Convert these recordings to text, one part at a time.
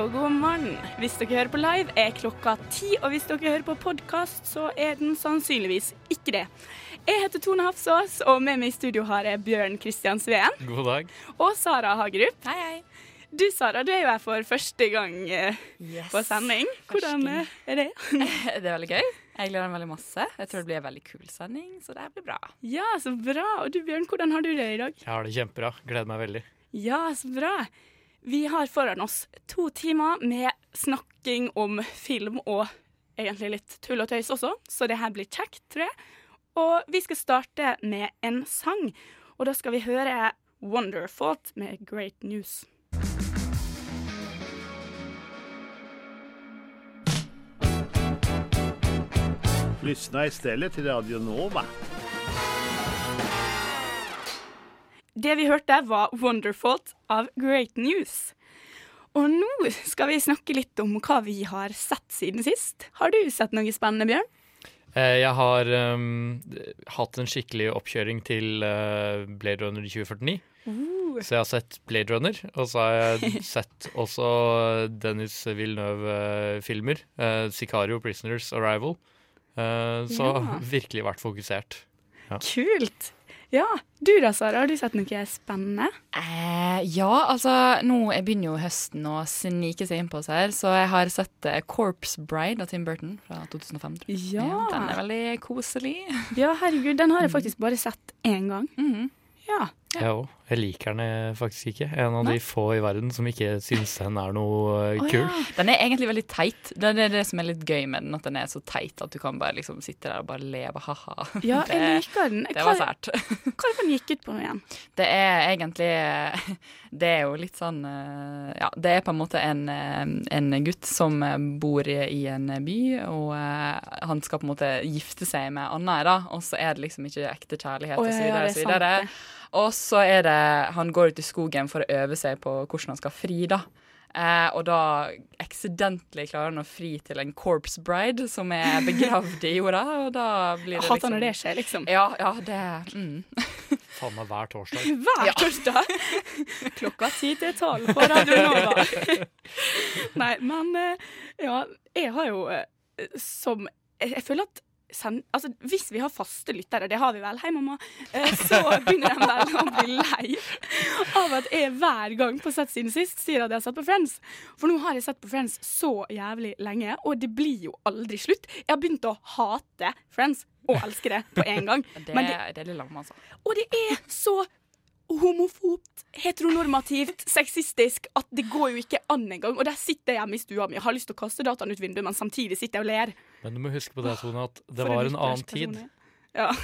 Og god morgen. Hvis dere hører på live, er klokka ti, og hvis dere hører på podkast, så er den sannsynligvis ikke det. Jeg heter Tone Hafsås, og med meg i studio har jeg Bjørn Kristian Sveen God dag. og Sara Hagerup. Hei, hei. Du Sara, du er jo her for første gang eh, Yes. på sending. Hvordan eh, er det? Det er veldig gøy. Jeg gleder meg veldig masse. Jeg tror det blir en veldig kul sending, så det blir bra. Ja, så bra. Og du Bjørn, hvordan har du det i dag? Jeg har det kjempebra. Gleder meg veldig. Ja, så bra. Vi har foran oss to timer med snakking om film og egentlig litt tull og tøys også, så det her blir kjekt, tror jeg. Og vi skal starte med en sang, og da skal vi høre Wonderfault med Great News. Lyssna istället till Radio Nova. Det vi hørte, var Wonderfault av Great News. Og nå skal vi snakke litt om hva vi har sett siden sist. Har du sett noe spennende, Bjørn? Eh, Jeg har um, hatt en skikkelig oppkjøring til uh, Blade Runner 2049. Så jeg har sett Blade Runner, og så har jeg sett også Dennis Villeneuve-filmer. Uh, Sicario, Prisoners, Arrival. Så Ja. virkelig vært fokusert. Kult. Ja, Du da, Sara, har du sett noe spennende? Eh, ja, altså nå jeg begynner jo høsten å snike seg inn på oss her, så jeg har sett uh, Corpse Bride av Tim Burton fra 2005. tror jeg. Ja. Den er veldig koselig. Ja, herregud, den har jeg faktisk bare sett én gang. Mhm. Ja. Jeg òg. Jeg liker den faktisk ikke. En av Nei. de få i verden som ikke syns den er noe kul. ja. Den er egentlig veldig teit. Det er det som er litt gøy med den, at den er så teit at du kan bare liksom sitte der og bare leve, ha-ha. ja, jeg liker den. det var sært. hva er det den gikk ut på nå igjen? Det er egentlig Det er jo litt sånn eh, Ja, det er på en måte en, eh, en gutt som eh, bor i, en by, og han skal på en måte gifte seg med Anna, da, og så er det liksom ikke ekte kjærlighet, og så videre, det og så videre. sant, Og så er det Han går ut i skogen for å øve seg på hvordan han skal fri, da. Eh, og da accidentally klarer han å fri til en corpse bride som er begravd i jorda, og da blir det liksom Hater når det skjer, liksom. Ja, ja, det mm. Faen meg hver torsdag. Hver torsdag klokka ti til tolv på Radio Nova. Nei, men eh, ja, jeg har jo eh, som Jeg, jeg føler at sen, altså, hvis vi har faste lyttere, det har vi vel, hei mamma, eh, så begynner de vel å bli lei av at jeg hver gang på Sett siden sist sier at jeg har sett på Friends. For nå har jeg sett på Friends så jævlig lenge, og det blir jo aldri slutt. Jeg har begynt å hate Friends og elske det på en gang. Det, Men det, det er lam, altså. og det er så homofobt, heteronormativt, sexistisk at det går jo ikke an engang. Og der sitter jeg hjemme i stua mi og har lyst til å kaste dataen ut vinduet, men samtidig sitter jeg og ler. Men du må huske på det, Tone, at det For var en en annen tid. Ja.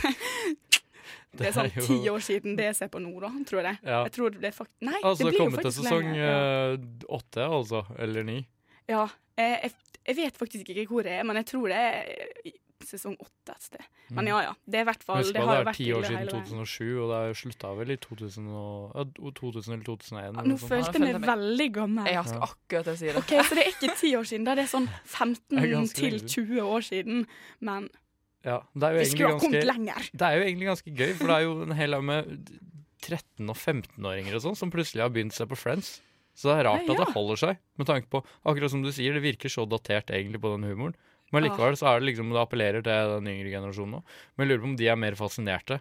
Det er sånn ti år siden det jeg ser på nå, da, tror jeg. Ja. Jeg tror det fakt Nei, Altså, det blir jo kommet til faktisk sesong lenger. Ja. eh, åtte, altså. Eller ni. ja. Jeg, jeg, jeg vet faktisk ikke hvor det er, men jeg tror det er sesong åtte et sted. Men ja ja. Det er i hvert fall Husk Det det er ti år siden 2007, og det har slutta vel i 2000, og, ja, 2000 eller 2001. eller Nå følte jeg meg veldig gammel. Jeg skal akkurat si det. Ok, Så det er ikke ti år siden, da det er sånn 15 Det er ganske til lenge 20 år siden. Men Ja, det er jo vi skulle ha kommet lenger. Det er jo egentlig ganske gøy, for det er jo en hel haug med 13- og 15-åringer og sånn som plutselig har begynt seg på Friends. Så det er rart Nei, ja. at det holder seg, med tanke på Akkurat som du sier, det virker så datert egentlig på den humoren. Men likevel så er det liksom det appellerer til den yngre generasjonen nå. Men jeg lurer på om de er mer fascinerte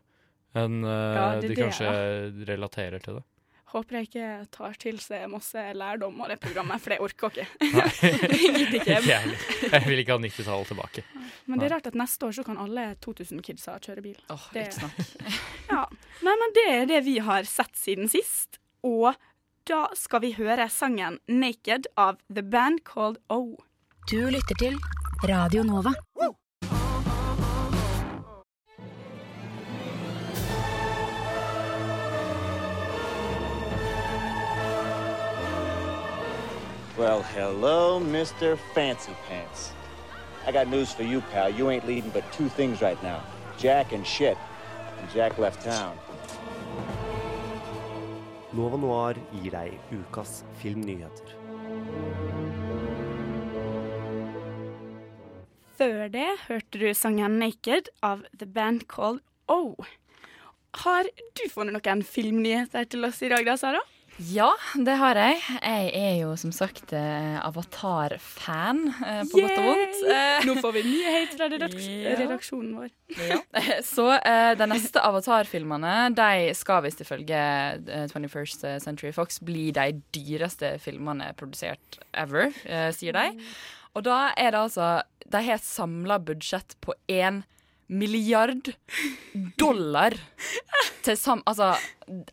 enn uh, Ja, det de det, kanskje relaterer til det. Håper jeg ikke tar til seg masse lærdom av det programmet, for det orker jeg ikke. Nei. Jeg jeg. Jeg vil ikke ha 90-tallet tilbake. Men det er rart at neste år så kan alle 2000 kidsa kjøre bil. Åh, Det- ikke snakk. Ja. Nei, men det er det vi har sett siden sist. Og da skal vi høre sangen 'Naked' av The Band Called O. Du lytter til Radio Nova. Well, hello, Mr. Fancy Pants. I got news for you, pal. You ain't leading but two things right now Jack and shit. And Jack left town. Nova Noir gir deg ukas filmnyheter. Før det hørte du sangen 'Naked' av The Band Called O. Har du funnet noen filmnyheter til oss i dag, da, Sara? Ja, det har jeg. Jeg er jo som sagt eh, Avatar-fan, eh, på godt og vondt. Eh, Nå får vi mye hate fra redaks Ja. redaksjonen vår. ja. Så de neste Avatar-filmene de skal visst ifølge eh, 21st Century Fox bli de dyreste filmene produsert ever, sier de. Og da er det altså De har et samla budsjett på én milliard dollar til sam... Altså,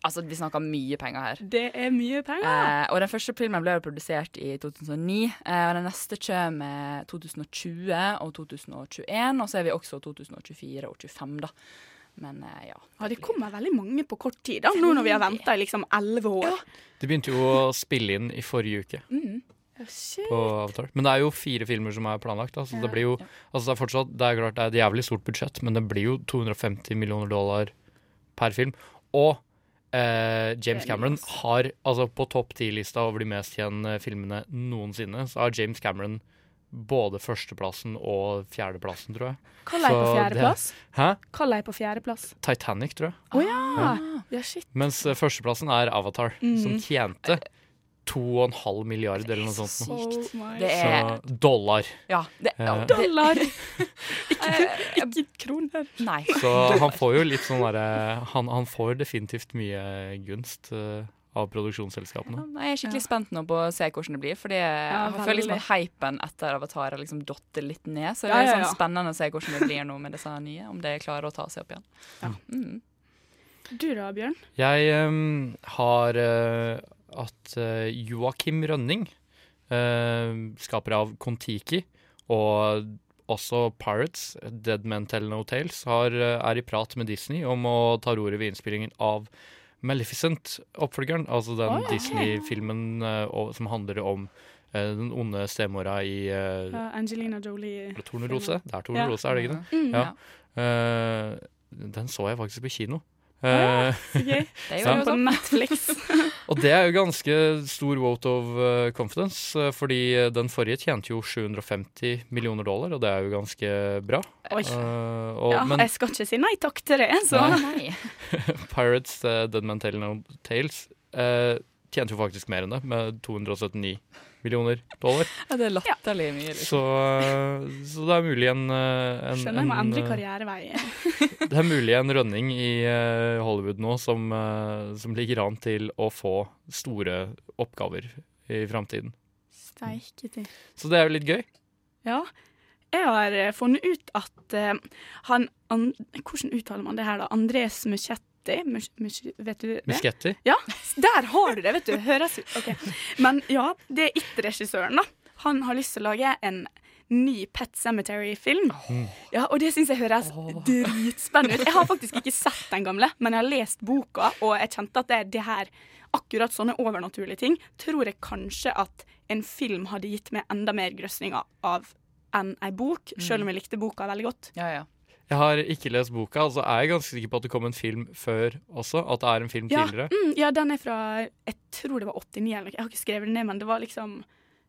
altså vi snakker mye penger her. Det er mye penger. Eh, og den første filmen ble produsert i 2009, eh, og den neste kommer 2020 og 2021, og så er vi også 2024 og 2025, da. Men eh, ja. Ja, det kommer veldig mange på kort tid, da, nå når vi har venta i liksom elleve år. De begynte jo å spille inn i forrige uke Mm. Ja, shit. på Avatar. Men det er jo fire filmer som er planlagt. Da, så det blir jo altså det er fortsatt, det er klart det er et jævlig stort budsjett, men det blir jo 250 millioner dollar per film. Og eh, James Cameron har altså på topp ti-lista over de mest tjenende filmene noensinne, så har James Cameron både førsteplassen og fjerdeplassen, tror jeg. Hva er på fjerdeplass? Hæ? Hva er på fjerdeplass? Titanic, tror jeg. Oh, ja. ja! Shit. Mens eh, førsteplassen er Avatar, som Mhm. tjente 2,5 milliarder eller noe sånt. Sykt. Oh Det er Så dollar. Ja. Det, ja, Eh, Dollar! ikke, ikke kroner. nei. Så han får jo litt sånn derre han, han får definitivt mye gunst eh, av produksjonsselskapene. Jeg er skikkelig spent nå på å se hvordan det blir. Fordi jeg føler liksom at hypen etter Avatar har liksom datt litt ned. Så det Ja, er sånn ja. spennende å se hvordan det blir nå med disse nye. Om det klarer å ta seg opp igjen. Mm. Du da, Bjørn? Jeg um, har eh, at uh, Joakim Rønning, eh, skaper av Kon-Tiki, og også Pirates, Dead Men Tell No Tales, har, eh, er i prat med Disney om å ta roret ved innspillingen av Maleficent, oppfølgeren. Altså den oh, ja. Disney-filmen eh, som handler om uh, den onde stemora i uh, Ja, Angelina Jolie. Tornerose. Det er Ja. Er det ikke det? Mm. Ja. Eh, den så jeg faktisk på kino. ja, okay. Det er jo Ja. På. Netflix. og det er jo ganske stor vote of eh, confidence, eh, fordi den forrige tjente jo 750 millioner dollar, og det er jo ganske bra. Oi. Uh, og, Ja, men jeg skal ikke si nei takk til det, så Nei. Pirates, uh, Dead Man Tell No Tales, uh, tjente jo faktisk mer enn det, med 279 millioner dollar. Ja, det er latterlig mye. Liksom. Så, så det er mulig en, eh, en, skjønner jeg må en, endre eh, karrierevei. Det er mulig en rønning i eh, Hollywood nå som, som ligger an til å få store oppgaver i framtiden. Steike. Så det er jo litt gøy. Ja. Jeg har funnet ut at uh, han an, Hvordan uttaler man det her, da? Andres Muschetti? Mus, mus, vet du det? Muschetti. Ja, der har du det, vet du. Høres ut Okay. Men ja, det er ikke-regissøren, da. Han har lyst til å lage en ny Pet Cemetery-film. Ja, og det syns jeg høres dritspennende ut. Jeg har faktisk ikke sett den gamle, men jeg har lest boka, og jeg kjente at det, det her Akkurat sånne overnaturlige ting tror jeg kanskje at en film hadde gitt meg enda mer grøsninger av enn ei bok, selv om jeg likte boka veldig godt. Ja, ja. Jeg har ikke lest boka, altså er jeg ganske sikker på at det kom en film før også. At det er en film Ja, tidligere. mm, ja, den er fra Jeg tror det var 89 eller noe. Jeg har ikke skrevet den ned, men det var liksom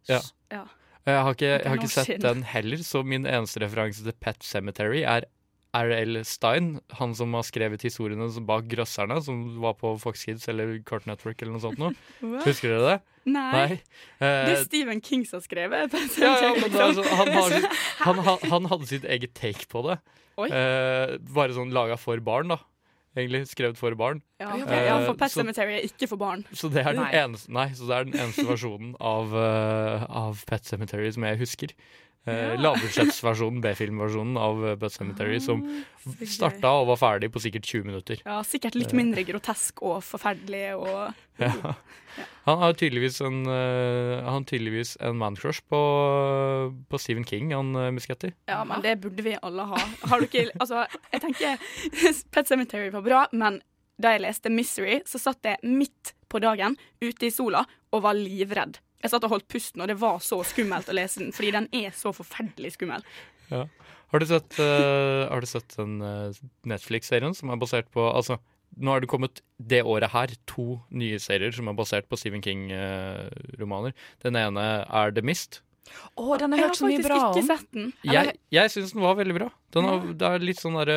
Ja. ja. Jeg har ikke, jeg har ikke sett den heller, så min eneste referanse til Pet Cemetery er R.L. Stein, han som har skrevet historiene bak 'Grøsserne', som var på Fox Kids eller Cart Network eller noe sånt noe. Husker dere det? Nei. Det Eh, er Stephen King som har skrevet ja, ja, men det altså, han, har, sitt- han, han hadde sitt eget take på det. Eh, bare sånn laga for barn, da. Egentlig skrevet for barn. Ja, ok, ja, for Eh, Pet så- Cemetery er ikke for barn. Så det er den Nei. eneste, nei, så det er den eneste versjonen av, uh, av Pet Cemetery som jeg husker. Ja. Lavbudsjettsversjonen, B-filmversjonen av eh, Pet Cemetery, som så starta og var ferdig på sikkert 20 minutter. Ja, Sikkert litt Eh. mindre grotesk og forferdelig og Ja. Han har tydeligvis en, uh, han tydeligvis en mancrush på, på Stephen King, han uh, Musketti. Ja, men det burde vi alle ha. Har du ikke Altså, jeg tenker Pet Cemetery var bra, men da jeg leste Misery, så satt jeg midt på dagen ute i sola og var livredd Jeg satt og holdt pusten, og det var så skummelt å lese den, fordi den er så forferdelig skummel. Ja. Har du sett, uh, har du sett den uh, Netflix-serien som er basert på Altså, nå er det kommet det året her to nye serier som er basert på Stephen King-romaner. den ene er The Mist. Å, den har jeg hørt så mye bra om. sett den. Jeg, jeg syns den var veldig bra. Den har, det er litt sånn derre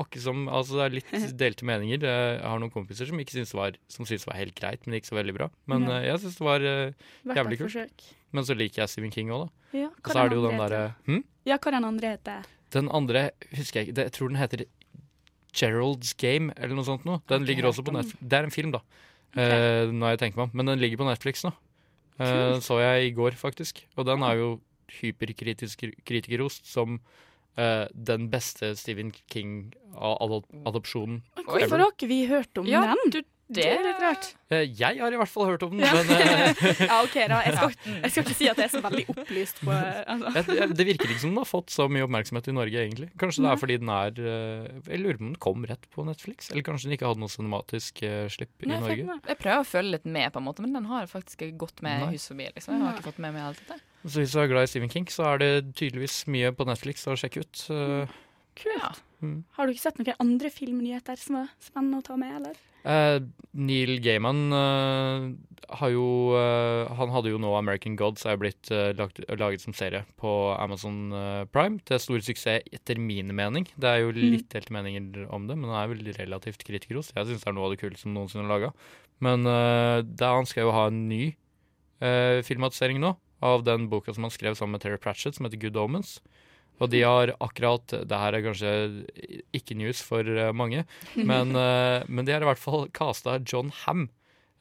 åkke som Altså, det er litt delte meninger. Jeg har noen kompiser som ikke syns var Som syns var helt greit, men ikke så veldig bra. Men Ja. eh, jeg syns det var uh, jævlig kult. Men så liker jeg Stephen King òg, da. Ja, Og så er det jo den derre hm? Ja, hva den andre heter? Den andre husker jeg ikke. Jeg tror den heter Gerald's Game, eller noe sånt noe. Den okay, ligger også på. Netflix. Det er en film, da. Eh, når jeg tenkt meg om. Men den ligger på Netflix nå. Kult. så jeg i går, faktisk. Og den er jo hyperkritikerrost som uh, den beste Stephen King-adopsjonen Hvorfor har ikke vi hørt om Ja, den? Det er litt rart. Eh, jeg har i hvert fall hørt om den, Ja. men eh, ja, OK, da. Jeg skal, jeg skal ikke si at jeg er så veldig opplyst på altså. jeg, jeg, Det virker ikke som den har fått så mye oppmerksomhet i Norge, egentlig. Kanskje det er fordi den er eh, Jeg lurer på om den kom rett på Netflix? Eller kanskje den ikke hadde noe cinematisk eh, slipp i Nei, Norge? jeg prøver å følge litt med, på en måte, men den har faktisk gått med Nei. hus forbi. Liksom. Jeg har ikke fått med meg alt dette. Så hvis du er glad i Stephen King, så er det tydeligvis mye på Netflix å sjekke ut. Kult. Kult. Mm. Har du ikke sett noen andre filmnyheter som var spennende å ta med, eller? eh, Neil Gaiman eh, har jo eh, Han hadde jo nå American Gods er blitt eh, lagt, laget som serie på Amazon eh, Prime. Til stor suksess, etter min mening. Det er jo litt delte meninger om det, men det er vel relativt kritikerros. Jeg syns det er noe av det kuleste som noensinne er laga. Men eh, det, han skal jo ha en ny eh, filmatisering nå av den boka som han skrev sammen med Terry Pratchett, som heter Good Omens. Og de har akkurat Det her er kanskje ikke news for eh, mange, men, eh, men de har i hvert fall casta John Ham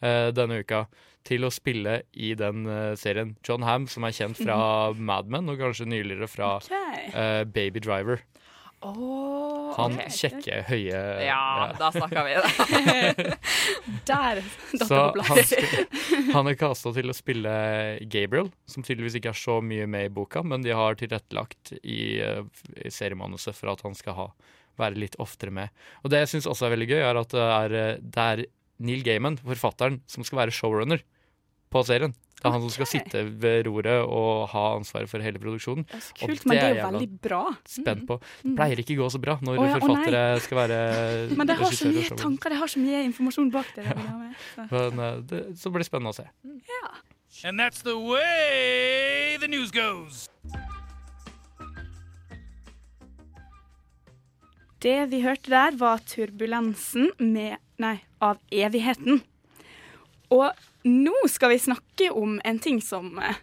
eh, denne uka til å spille i den serien. John Ham, som er kjent fra Mad Men, og kanskje nyligere fra Ok. eh, Baby Driver. Oh, Han kjekke, høye Ja, da snakker vi. Der datt det Så på han, plass. han er kasta til å spille Gabriel, som tydeligvis ikke er så mye med i boka, men de har tilrettelagt i, eh, i seriemanuset for at han skal ha, være litt oftere med. Og det jeg syns også er veldig gøy, er at det er, eh, det er Neil Gaiman, forfatteren, som skal være showrunner på serien. Det er han som skal sitte ved roret og ha ansvaret for hele produksjonen. Det er Og kult, men det er jo veldig bra. Spent på. Mm. Det pleier ikke gå så bra når oh, ja, forfattere forfattere skal være Men det har så mye tanker, det har så mye informasjon bak det. det med. Så. Men eh, det, så blir det spennende å se. And that's the way the news goes. Det vi hørte der, var turbulensen med Nei, av evigheten. Og nå skal vi snakke om en ting som eh,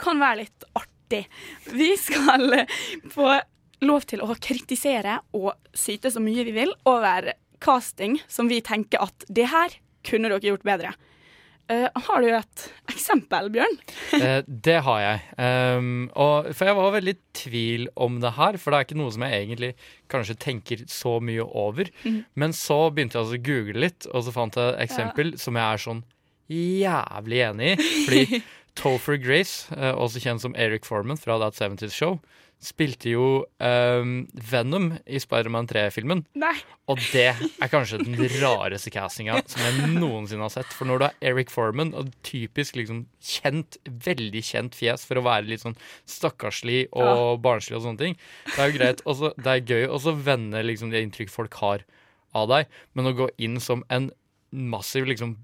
kan være litt artig. Vi skal eh, få lov til å kritisere og syte så mye vi vil over casting som vi tenker at det her kunne dere gjort bedre. Uh, har du et eksempel, Bjørn? uh, det har jeg. Um, og, for jeg var veldig i tvil om det her, for det er ikke noe som jeg egentlig kanskje tenker så mye over. Mm. Men så begynte jeg altså å google litt, og så fant jeg et eksempel som jeg er sånn jævlig enig i. Fordi Topher Grace, eh, også kjent som Eric Foreman fra That 70's Show, spilte jo um, Venom i Spiderman 3-filmen. Og det er kanskje den rareste castinga som jeg noensinne har sett. For når du har Eric Foreman, og typisk liksom kjent, veldig kjent fjes for å være litt sånn stakkarslig og barnslig og sånne ting, det er jo greit. Også, det er gøy å så vende liksom det inntrykk folk har av deg, men å gå inn som en massiv liksom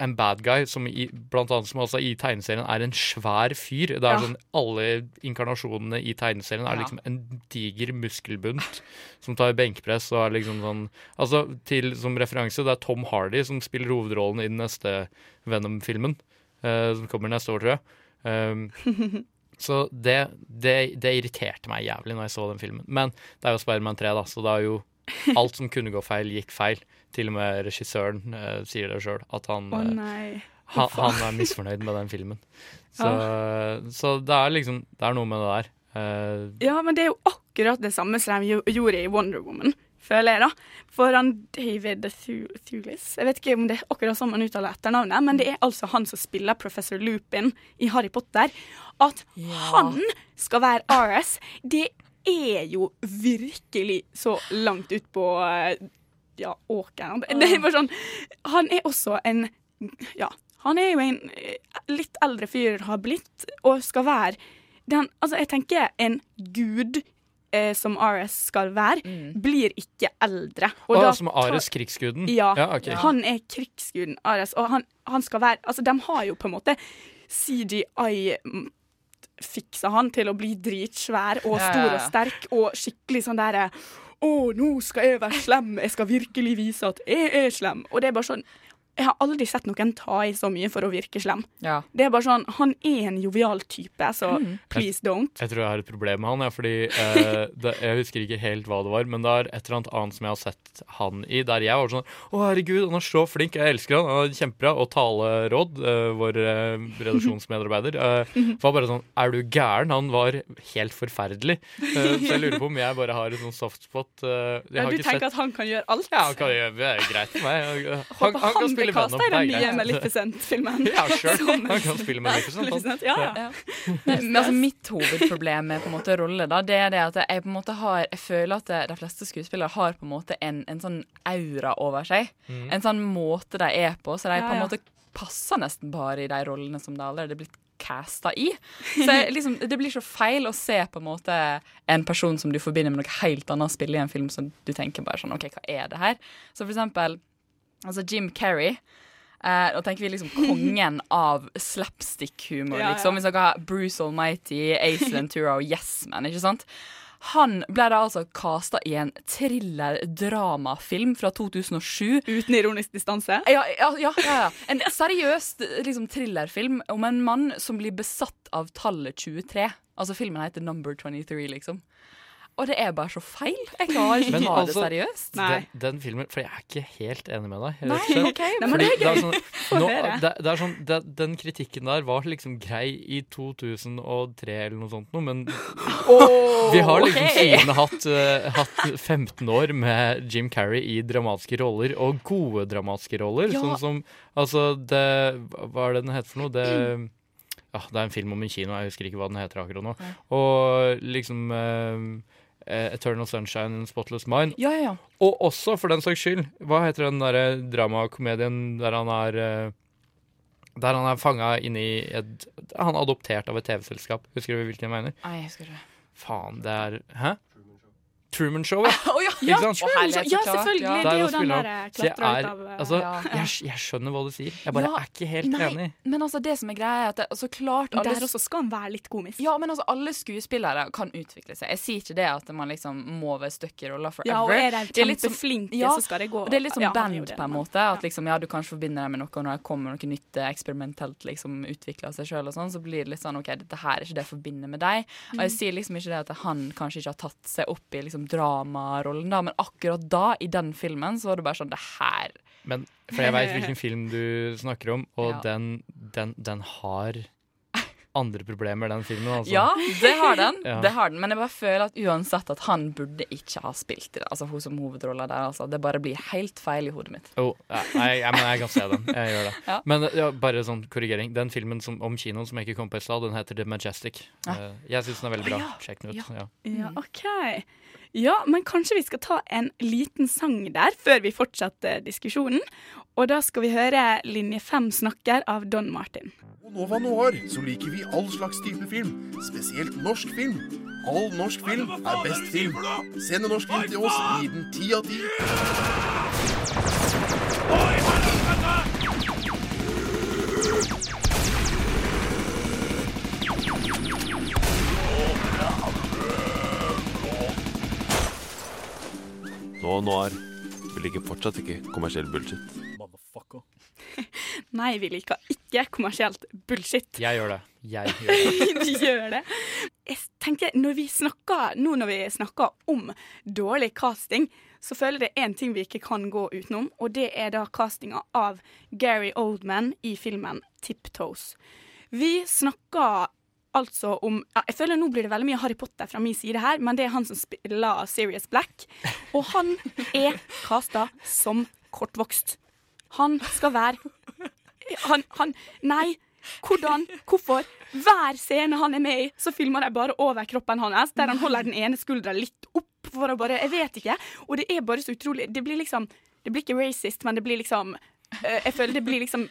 en bad guy, som i, blant annet som altså i tegneserien er en svær fyr. Det er Ja. sånn Alle inkarnasjonene i tegneserien er Ja. liksom en diger muskelbunt som tar benkpress og er liksom sånn Altså, til, som referanse, det er Tom Hardy som spiller hovedrollen i den neste Venom-filmen, Uh, som kommer neste år, tror jeg. Um, så det, det, det irriterte meg jævlig når jeg så den filmen. Men det er jo Spiderman 3, da, så det er jo alt som kunne gå feil, gikk feil. Til og med regissøren uh, sier det sjøl, at han, nei. han, han er misfornøyd med den filmen. Så, så det er liksom Det er noe med det der. Uh, Ja, men det er jo akkurat det samme som de gjorde i Wonder Woman, føler jeg, da. For han David Thulis Jeg vet ikke om det er akkurat sånn man uttaler etternavnet, men det er altså han som spiller professor Lupin i Harry Potter. At han skal være RS, det er jo virkelig så langt ut på eh, ja, åkeren. Det det er bare sånn Han er også en ja, Han er jo en eh, litt eldre fyr, har blitt, og skal være den Altså, jeg tenker en gud eh, som Ares skal være, blir ikke eldre. Å, da som tar- Ares krigsguden? Ja. Ja, okay. Han er krigsguden Ares, og han, han skal være Altså, de har jo på en måte CGI-fiksa han til å bli dritsvær og stor og sterk og skikkelig sånn derre Å, nå skal jeg være slem, jeg skal virkelig vise at jeg er slem. Og det er bare sånn Jeg har aldri sett noen ta i så mye for å virke slem. Ja. Det er bare sånn Han er en jovial type, så Mm. please don't. Jeg tror jeg har et problem med han, ja, fordi eh, det, jeg husker ikke helt hva det var, men det er et eller annet annet som jeg har sett han i, der jeg var sånn Å, herregud, han er så flink, jeg elsker han, han er kjempebra. Og Taleråd, eh, vår eh, redaksjonsmedarbeider, eh, var bare sånn Er du gæren? Han var helt forferdelig. Eh, så jeg lurer på om jeg bare har en sånn softspot. Jeg Ja, har du ikke tenker sett at han kan gjøre alt? Ja, han kan gjøre det er greit for meg. Han, han, han, han kan spille det er nye greit. Maleficent-filmen. Ja, sure. Han kan spille Maleficent, Ja, ja. Ja. Men altså, mitt hovedproblem med på en måte rolle da, det er det at jeg på en måte har Jeg føler at de fleste skuespillere har på en måte en, en sånn aura over seg. Mm. En sånn måte de er på, så de Ja, på en måte passer nesten bare i de rollene som de allerede er blitt casta i. Så jeg, liksom, det blir så feil å se på en måte en person som du forbinder med noe helt annet, spille i en film som du tenker bare sånn OK, hva er det her? Så for eksempel altså Jim Carrey. Uh, da tenker vi liksom kongen av slapstick-humor, Ja, liksom. Hvis dere har Bruce Almighty, Ace Ventura og Yes Man, ikke sant? Han ble da altså casta i en thriller-dramafilm fra 2007. Uten ironisk distanse? Ja, ja, ja, ja, ja. En seriøs liksom, thrillerfilm om en mann som blir besatt av tallet 23. Altså Filmen heter Number 23, liksom. Og det er bare så feil. Jeg klarer ikke å ta altså, det seriøst. Den, den filmen For jeg er ikke helt enig med deg. Nei, slett. ok. Fordi det er sånn, nå, det, det er sånn, det, Den kritikken der var liksom grei i 2003 eller noe sånt noe, men vi har liksom okay. siden hatt, uh, hatt 15 år med Jim Carrey i dramatiske roller, og gode dramatiske roller. Ja. Sånn som Altså, det Hva er det den heter for noe? Det ja, det er en film om en kino, jeg husker ikke hva den heter akkurat nå. Og liksom eh, Eternal Sunshine and Spotless Mind. Ja, ja, ja. Og også, for den saks skyld, hva heter den derre dramakomedien der han er eh, Der han er fanga inni et Han er adoptert av et TV-selskap. Husker du hvilken jeg mener? Nei, jeg husker ikke. Faen, det er Hæ? Truman Show, ja. Ja, Ikke sant? Show. Ja, selvfølgelig. Det er jo den der, eh, klatra ut av, eh, Altså, ja. jeg, jeg skjønner hva du sier. Jeg bare Ja, er ikke helt nei, enig. Men altså, det som er greia, er at det, altså, klart alle der også skal han være litt komisk. Ja, men altså, alle skuespillere kan utvikle seg. Jeg sier ikke det at man liksom må være stuck i rolla forever. Ja, og er de Det ja, så skal det gå. Det er litt som Ja, band, det, på en måte. At liksom, ja, du kanskje forbinder deg med noe, og når det kommer noe nytt eh, eksperimentelt liksom utvikler seg sjøl, sånn, så blir det litt sånn OK, dette her er ikke det jeg forbinder med deg. Og jeg Mm. sier liksom ikke det at han kanskje ikke har tatt seg opp i liksom dramarollen, da, men akkurat da, i den filmen, så var det bare sånn Det her Men For jeg veit hvilken film du snakker om, og Ja. den, den, den har andre problemer, den filmen. Altså. Ja, det har den. Ja. Det har den. Men jeg bare føler at uansett at han burde ikke ha spilt i det. Altså hun som hovedrolla der. Altså. Det bare blir helt feil i hodet mitt. Oh, jeg, nei, ja, men jeg kan se den. Jeg gjør det. Ja. Men ja, bare sånn korrigering. Den filmen som, om kinoen som jeg ikke kom på i stad, den heter The Majestic. Ja. Eh, jeg syns den er veldig bra. Sjekk den ut. Ja. Ja, OK. Ja, men kanskje vi skal ta en liten sang der før vi fortsetter diskusjonen. Og da skal vi høre Linje 5 snakker av Don Martin. På Nova Noir så liker vi all slags type film, spesielt norsk film. All norsk film er best film. Send en norsk film til oss, gi den ti av ti. Nå, Noir. Vi liker fortsatt ikke kommersiell bullshit. Motherfucker. Nei, vi liker ikke kommersielt bullshit. Jeg gjør det. Jeg gjør det. gjør det. Jeg tenker, når vi snakker, Nå når vi snakker om dårlig casting, så føler jeg det er én ting vi ikke kan gå utenom, og det er da castinga av Gary Oldman i filmen Tiptoes. Vi snakker altså om ja, Jeg føler nå blir det veldig mye Harry Potter fra min side her, men det er han som spiller Sirius Black, og han er casta som kortvokst. Han skal være Han, han Nei. Hvordan? Hvorfor? Hver scene han er med i, så filmer de bare over kroppen hans, der han holder den ene skuldra litt opp for å bare Jeg vet ikke. Og det er bare så utrolig Det blir liksom Det blir ikke racist, men det blir liksom eh, Jeg føler det blir liksom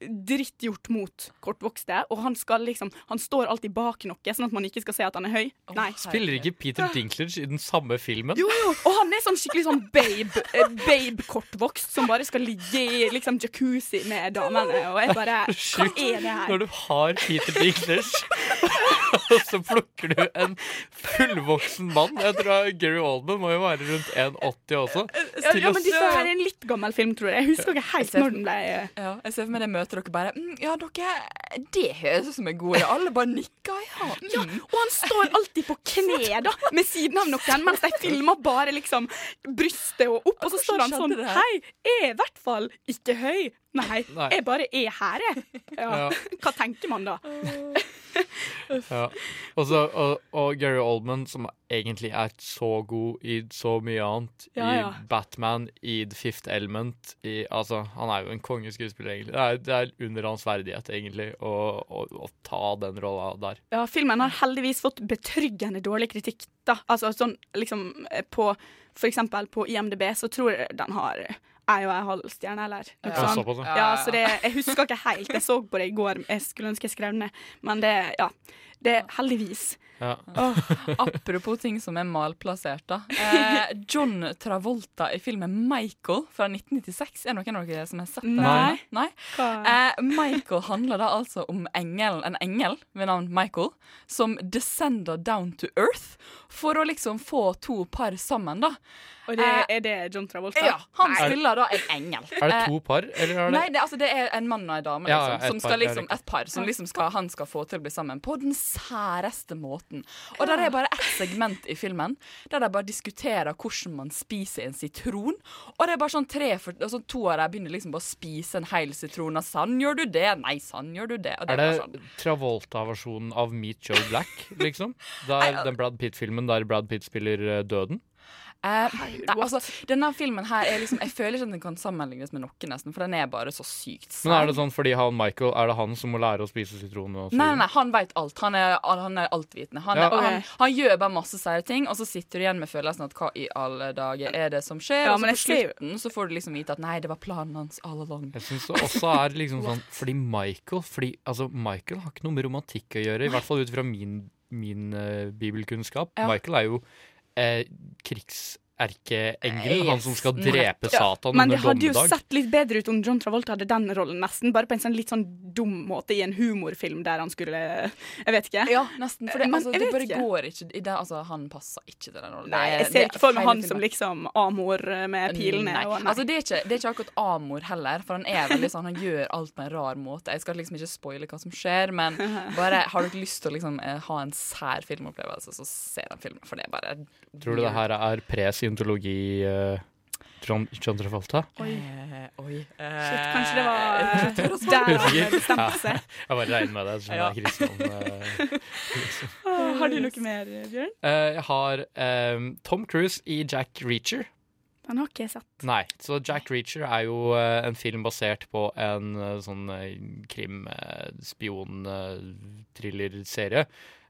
dritt gjort mot kortvokste, og han skal liksom Han står alltid bak noe, sånn at man ikke skal se at han er høy. Nei. Spiller ikke Peter Dinklage i den samme filmen? Jo, jo, og han er sånn skikkelig sånn babe-kortvokst, babe-kortvokst som bare skal ligge i liksom jacuzzi med damene, og jeg bare Hva er det her? Når du har Peter Dinklage, og så plukker du en fullvoksen mann Jeg tror Gary Oldman må jo være rundt 1,80 også. Ja, ja, men dette er en litt gammel film, tror jeg. Jeg husker ikke helt når den ble Ja, jeg ser for meg det møter dere bare mm, Ja, dere Det høres ut som en god idé. Alle bare nikker. Ja. Ja, og han står alltid på kne da, med siden av noen, mens de filmer bare liksom brystet og opp, og så står han sånn det? Hei, jeg er i hvert fall ikke høy. Nei, Nei. jeg bare er her, jeg. Ja. Ja. Hva tenker man da? Ja. Også, og, og Gary Oldman, som egentlig er så god i så mye annet. Ja, ja. I Batman, i The Fifth Element. I, altså, han er jo en kongeskuespiller, egentlig. Det er, det er under hans verdighet, egentlig, å, å, å ta den rolla der. Ja, filmen har heldigvis fått betryggende dårlig kritikk. da. Altså sånn liksom eh, på For eksempel på IMDb så tror jeg den har ei jo jeg halvstjerne, eller noe Ja, sånt. Ja, så det, jeg husker ikke helt. Jeg så på det i går. Jeg skulle ønske jeg skrev det ned. Men det, ja. Det er heldigvis. Ja. Oh, apropos ting som er malplassert, da. Eh, John Travolta i filmen 'Michael' fra 1996. Er det noen av dere som har sett den? Nei. Nei? Eh, Michael handler da altså om engel, en engel ved navn Michael, som descender down to earth for å liksom få to par sammen, da. Og det, Eh, er det John Travolta? Ja, han Nei. spiller da en engel. Er det Eh, to par, eller er det Nei, det, altså, det er en mann og en dame, Ja, liksom, et som par, skal liksom, et par som liksom skal, han skal få til å bli sammen på den særeste måten. Og der er bare ett segment i filmen der de bare diskuterer hvordan man spiser en sitron. Og det er bare sånn tre altså, To av dem begynner liksom bare å spise en hel sitron. Og sann gjør du det? Nei, sann gjør du det. Og det Er er sånn. Travolta-versjonen av Meet Joe Black, liksom? Der, den Brad Pitt-filmen der Brad Pitt spiller eh, døden? Eh, nei, altså, denne filmen her er liksom Jeg føler ikke at den kan sammenlignes med noe, nesten, for den er bare så sykt Men er det sånn fordi han Michael Er det han som må lære å spise sitron? Nei, nei, nei, han veit alt. Han er, han er altvitende. Han, Ja. er- han, han gjør bare masse sære ting, og så sitter du igjen med følelsen at hva i alle dager er det som skjer? Ja, og så på slutten så får du liksom vite at nei, det var planen hans all along. Jeg syns det også er liksom sånn Fordi Michael fordi, altså Michael har ikke noe med romantikk å gjøre, i hvert fall ut fra min, min uh, bibelkunnskap. Ja. Michael er jo eh, krigserkeengel, han som skal drepe Satan Ja, Satan Men det under hadde jo sett litt bedre ut om John Travolta hadde den rollen, nesten. Bare på en sånn litt sånn dum måte i en humorfilm der han skulle Jeg vet ikke. Ja, nesten. For det, Men altså, det bare ikke. går ikke i det, altså, Han passer ikke til den rollen. Nei, jeg ser er ikke for meg han han som liksom Amor med pilene. Nei. Og nei. Altså, det, er ikke, det er ikke akkurat amor heller, for han er veldig sånn, han gjør alt på en rar måte. Jeg skal liksom ikke spoile hva som skjer, men bare har dere lyst til å liksom, eh, ha en sær filmopplevelse, så se den filmen, for det er bare Tror du det her er pre-scientologi uh, John, John Travolta? Oi. Eh, oi. Shit, kanskje det var Eh, eh, der han bestemte seg. Jeg bare regner med det, Sånn Ja. er kristen. eh, liksom. Har du noe mer, Bjørn? Uh, jeg har um, Tom Cruise i Jack Reacher. Den har ikke jeg sett. Nei, så Jack Reacher er jo uh, en film basert på en eh, sånn eh, krim-spion-thriller-serie.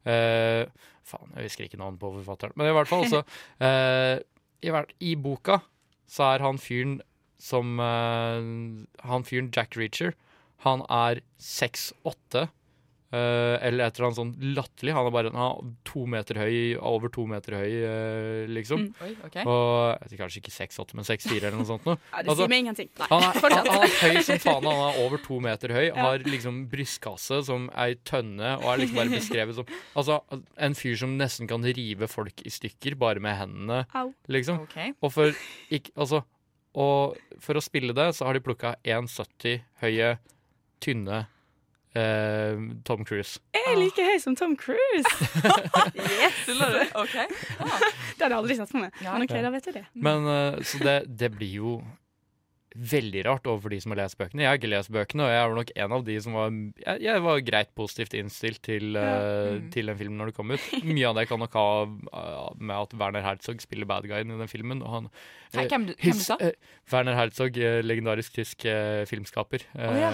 Eh, faen, jeg husker ikke navnet på forfatteren. Men i hvert fall, så eh, i, I boka så er han fyren som uh, Han fyren Jack Reacher, han er 6'8. Eh, eller et eller annet sånn latterlig. Han er bare han er to meter høy, over to meter høy, eh, liksom. Mm, oi, ok. Og jeg vet, kanskje ikke 6'8, men 6'4 eller noe sånt. Noe. Ja, det sier meg ingenting. Nei, Han er, han, han er høy som faen. Han er over to meter høy. Ja. Har liksom brystkasse som ei tønne, og er liksom bare beskrevet som Altså, en fyr som nesten kan rive folk i stykker bare med hendene, Au. liksom. Ok. Og for ikke Altså, og for å spille det, så har de plukka 1,70 høye, tynne eh, Tom Cruise. Jeg er like høy som Tom Cruise! yes! Tuller du? OK. Det hadde jeg aldri sett for meg. Men ok, da vet jeg det. Men uh, Så det, det blir jo veldig rart overfor de som har lest bøkene. Jeg har ikke lest bøkene, og jeg var nok en av de som var Jeg, jeg var greit positivt innstilt til, eh, Mm. til den filmen når det kom ut. Mye av det kan nok ha med at Werner Herzog spiller bad guyen i den filmen. Og han, Hei, hvem du- hvem du sa? Werner Herzog, legendarisk tysk filmskaper. Oh, ja.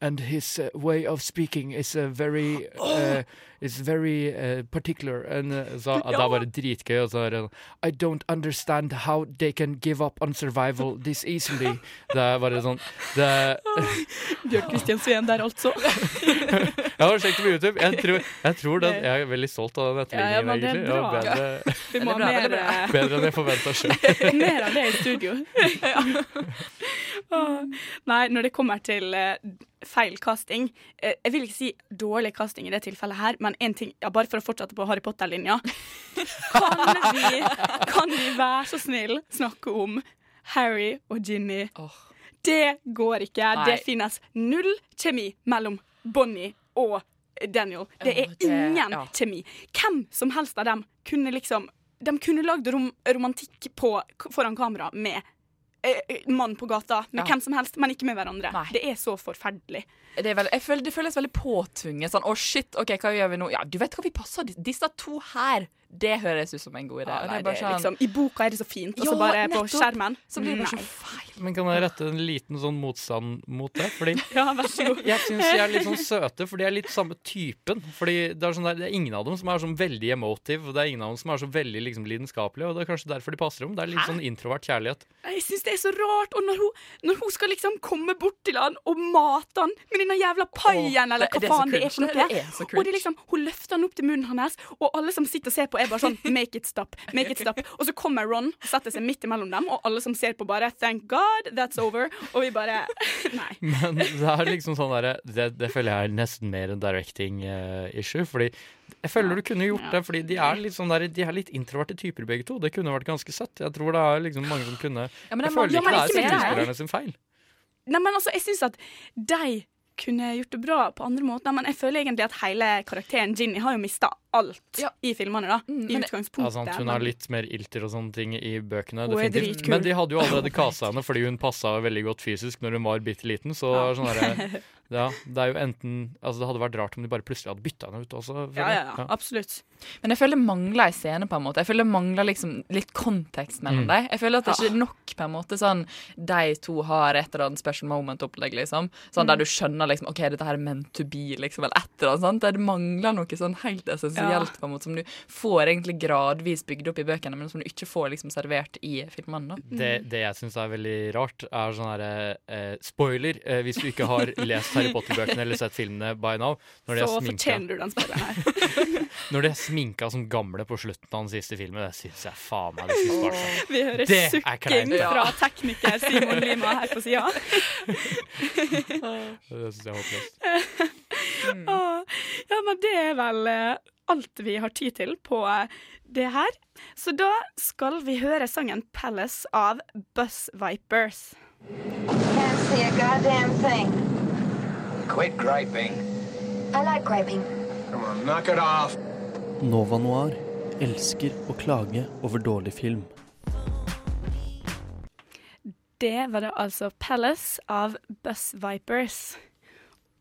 And his uh, way of speaking is uh, very uh, is very uh, particular. And, uh, så Ja. det er bare dritgøy. Og så er det I don't understand how they can give up on survival this easily. Det er bare sånn det, Bjørn Kristian Sveen der, altså. Jeg har sjekket på YouTube. Jeg tror, jeg tror den, jeg er veldig stolt av den Ja, ja, etterligningen, men det er egentlig. Ja, bra. bedre, Vi må ha bra, mer, bra. eh, bedre enn jeg forventa sjøl. mer av det i studio. Åh. Nei, når det kommer til uh, feil casting uh, Jeg vil ikke si dårlig casting i det tilfellet her, men en ting, ja, bare for å fortsette på Harry Potter-linja kan, vi, kan vi være så snill snakke om Harry og Ginny? Det går ikke. Nei. Det finnes null kjemi mellom Bonnie og Daniel. Det er ingen ja. kjemi. Hvem som helst av dem kunne liksom De kunne lagd rom romantikk på, foran kamera med mann på gata, med Ja. hvem som helst, men ikke med hverandre. Det er så forferdelig. Det, er vel, føler, det føles veldig påtvunget. Sånn, å shit, ok, hva gjør vi nå? Ja, du vet hva vi passer Disse to her, det høres ut som en god idé. Ah, nei, det sånn, liksom, I boka er det så fint, og så bare på skjermen Så blir det bare så feil. Men kan jeg rette en liten sånn motstand mot det? Fordi Ja, vær så god. jeg syns de er litt sånn søte, for de er litt samme typen. Fordi det er, sånn der, det er ingen av dem som er sånn veldig emotive, og det er ingen av dem som er så veldig liksom, lidenskapelige, og det er kanskje derfor de passer om. Det er litt sånn introvert kjærlighet. Jeg syns det er så rart. Og når hun, når hun skal liksom komme bort til han og mate han med denne jævla paien, eller hva det så faen det er for noe. Det er så og det er liksom, hun løfter han opp til munnen hans, og alle som sitter og ser på, er bare sånn Make it stop. Make it stop. Og så kommer Ron og setter seg midt imellom dem, og alle som ser på, bare Thank God, that's over. Og vi bare Nei. Men det er liksom sånn derre det, det føler jeg er nesten mer en directing uh, issue. Fordi jeg føler du kunne gjort det, fordi de er litt sånn der, De er litt introverte typer begge to. Det kunne vært ganske søtt. Jeg tror det er liksom mange som kunne Ja, men det er Jeg føler mange- ja, men ikke det er skuespillerne sin feil. Nei, men altså, jeg syns at de kunne gjort det bra på andre måter, men jeg føler egentlig at hele karakteren Ginny har jo mista alt i filmene, da. I Mm, i utgangspunktet. Altså, hun har litt mer ilter og sånne ting i bøkene. Hun er definitivt. dritkul. Men de hadde jo allerede kasta henne fordi hun passa veldig godt fysisk når hun var bitte liten. Så er sånn der, ja, det er jo enten Altså Det hadde vært rart om de bare plutselig hadde bytta henne ut også. Ja, ja, ja, absolutt. Men jeg føler det mangler en scene, på en måte. Jeg føler det mangler liksom litt kontekst mellom Mm. dem. Jeg føler at det ikke er nok på en måte sånn de to har et eller annet special moment-opplegg, liksom. Sånn Mm. der du skjønner liksom OK, dette her er meant to be, liksom, eller et eller annet sånt. Det mangler noe sånn helt essensielt, Ja. på en måte, som du får egentlig gradvis bygd opp i bøkene, men som du ikke får liksom servert i filmene, da. Det, det jeg syns er veldig rart, er sånn herre eh, Spoiler, eh, hvis du ikke har lest Harry Potter-bøkene eller sett filmene by now. Når de Så sminka, fortjener du den spoileren her. når de er sminka som gamle på slutten av den siste filmen, det syns jeg faen meg de skulle spart seg. Vi hører Det sukking fra tekniker Simon Lima her på sida. Det syns jeg er håpløst. Ja, men det er vel eh, alt vi har tid til på eh, det her. Så da skal vi høre sangen 'Palace' av Buzz Vipers. Can't see a goddamn thing. Quit griping. I like griping. Come on, knock it off. Nova Noir elsker å klage over dårlig film. Det var det altså 'Palace' av Buzz Vipers.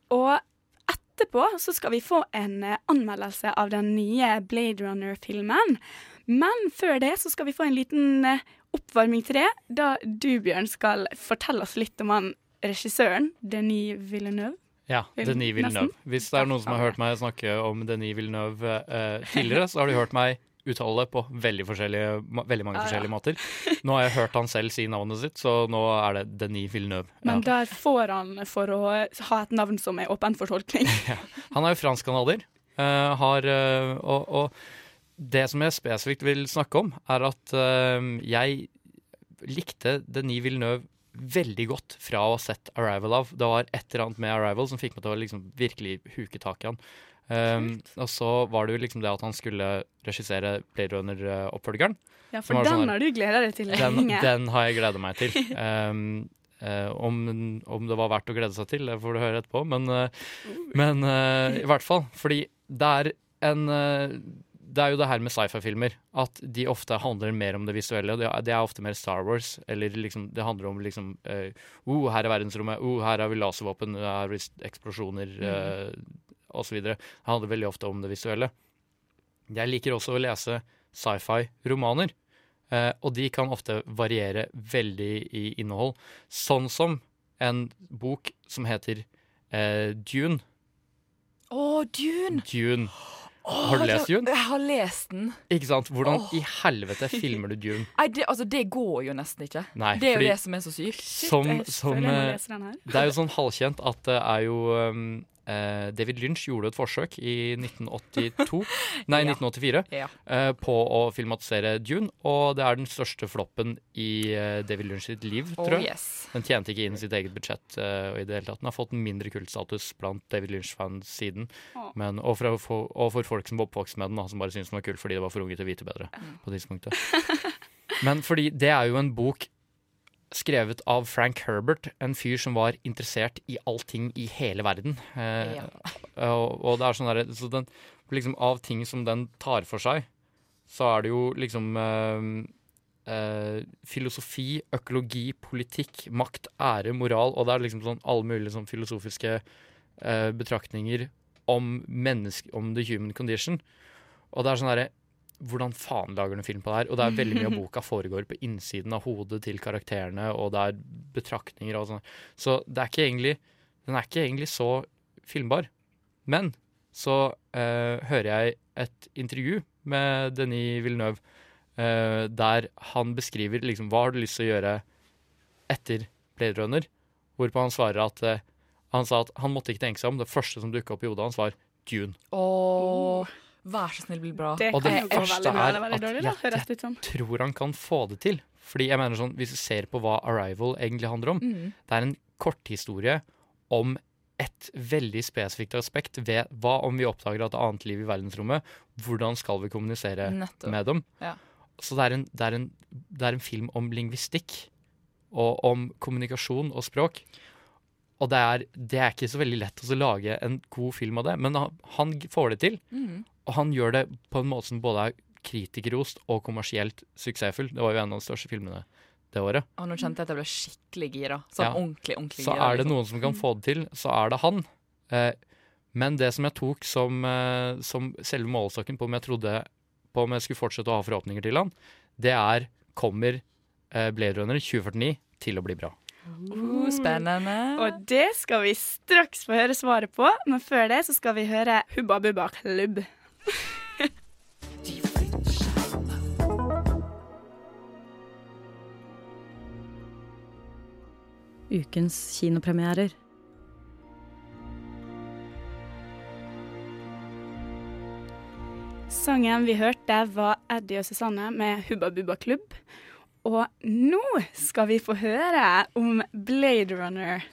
Og etterpå så skal vi få en eh, anmeldelse av den nye Blade Runner-filmen. Men før det så skal vi få en liten eh, oppvarming til det, da du, Bjørn, skal fortelle oss litt om han regissøren, Denis Villeneuve. Ja, Denis Villeneuve. Hvis det er noen som har hørt meg snakke om Denis Villeneuve eh, tidligere, så har de hørt meg uttale det på veldig, forskjellige, veldig mange Ja, ja. forskjellige måter. Nå har jeg hørt han selv si navnet sitt, så nå er det Denis Villeneuve. Men der får han for å ha et navn som er åpen for tolkning. Han er jo fransk-canadier, eh, har, eh, og, og det som jeg spesifikt vil snakke om, er at eh, jeg likte Denis Villeneuve veldig godt fra å ha sett 'Arrival' av. Det var et eller annet med 'Arrival' som fikk meg til å liksom virkelig huke tak i han. Um, og så var det jo liksom det at han skulle regissere Blade Runner-oppfølgeren. Ja, for den sånn har du gleda deg til den, den har jeg gleda meg til. Um, eh, om, om det var verdt å glede seg til, det får du høre etterpå. Men, uh, men uh, i hvert fall. Fordi det er en eh, Det er jo det her med sci-fi-filmer. At de ofte handler mer om det visuelle. Det er, det er ofte mer Star Wars. Eller liksom, det handler om liksom uh, oh, her er verdensrommet. Oh, her har vi laservåpen. Her har vi eksplosjoner. Uh, og så videre. Det handler veldig ofte om det visuelle. Jeg liker også å lese sci-fi-romaner. Uh, og de kan ofte variere veldig i innhold. Sånn som en bok som heter uh, Dune. Å, Dune! Dune. Åh, Har du lest Dune? Jeg har lest den. Ikke sant? Hvordan oh. i helvete filmer du Dune? Nei, det, altså, det går jo nesten ikke. Nei, det er fordi- jo det som er så sykt. Som, som, eh, her. det er jo sånn halvkjent at det er jo um, eh, David Lynch gjorde et forsøk i 1982 Nei, Ja. 1984 Ja. Uh, på å filmatisere Dune, og det er den største floppen i uh, David Lynch sitt liv, Oh, tror jeg. yes. Den tjente ikke inn sitt eget budsjett eh, og i det hele tatt. Den har fått en mindre kultstatus blant David Lynch-fans siden. Oh. Men, og, for, for, og for folk som var oppvokst med den, som bare syntes den var kul fordi det var for unge til å vite bedre. på det tidspunktet. Men fordi det er jo en bok skrevet av Frank Herbert, en fyr som var interessert i allting i hele verden. Eh, Ja. og, og det er sånn der, Så den liksom av ting som den tar for seg, så er det jo liksom eh, eh, filosofi, økologi, politikk, makt, ære, moral, og det er liksom sånn alle mulige sånn filosofiske eh, betraktninger om menneske, om the human condition. Og det er sånn derre hvordan faen lager du film på det her? Og det er veldig mye av boka foregår på innsiden av hodet til karakterene, og det er betraktninger og sånn. Så det er ikke egentlig Den er ikke egentlig så filmbar. Men så eh, hører jeg et intervju med Denis Villeneuve eh, der han beskriver liksom hva har du lyst til å gjøre etter Blade Runner, hvorpå han svarer at eh, han sa at han måtte ikke tenke seg om. Det første som dukka opp i hodet hans, var Dune. Åh, vær så snill, bli bra. Det Og det verste er at jeg- som. tror han kan få det til. Fordi jeg mener sånn, Hvis du ser på hva Arrival egentlig handler om, mm. det er en korthistorie om et veldig spesifikt aspekt ved hva om vi oppdager at det er annet liv i verdensrommet, hvordan skal vi kommunisere Nettopp. med dem? Ja. Så det er, en, det, er en, det er en film om lingvistikk, og om kommunikasjon og språk. Og det er, det er ikke så veldig lett å lage en god film av det, men han, han får det til. Mhm. Og han gjør det på en måte som både er kritikerrost og kommersielt suksessfull. Det var jo en av de største filmene det året. Og nå kjente jeg at jeg ble skikkelig gira. Sånn Ja. ordentlig, ordentlig Så er det liksom. noen som kan få det til, så er det han. Eh, men det som jeg tok som, eh, som selve målestokken på om jeg trodde på om jeg skulle fortsette å ha forhåpninger til han, det er kommer eh, Blade Runner 2049 til å bli bra. Uh, spennende. Og det skal vi straks få høre svaret på, men før det så skal vi høre Hubba Bubba Klubb. Ukens kinopremierer. Sangen vi hørte var Eddie og Susanne med Hubba Bubba Klubb. Og nå skal vi få høre om Blade Runner.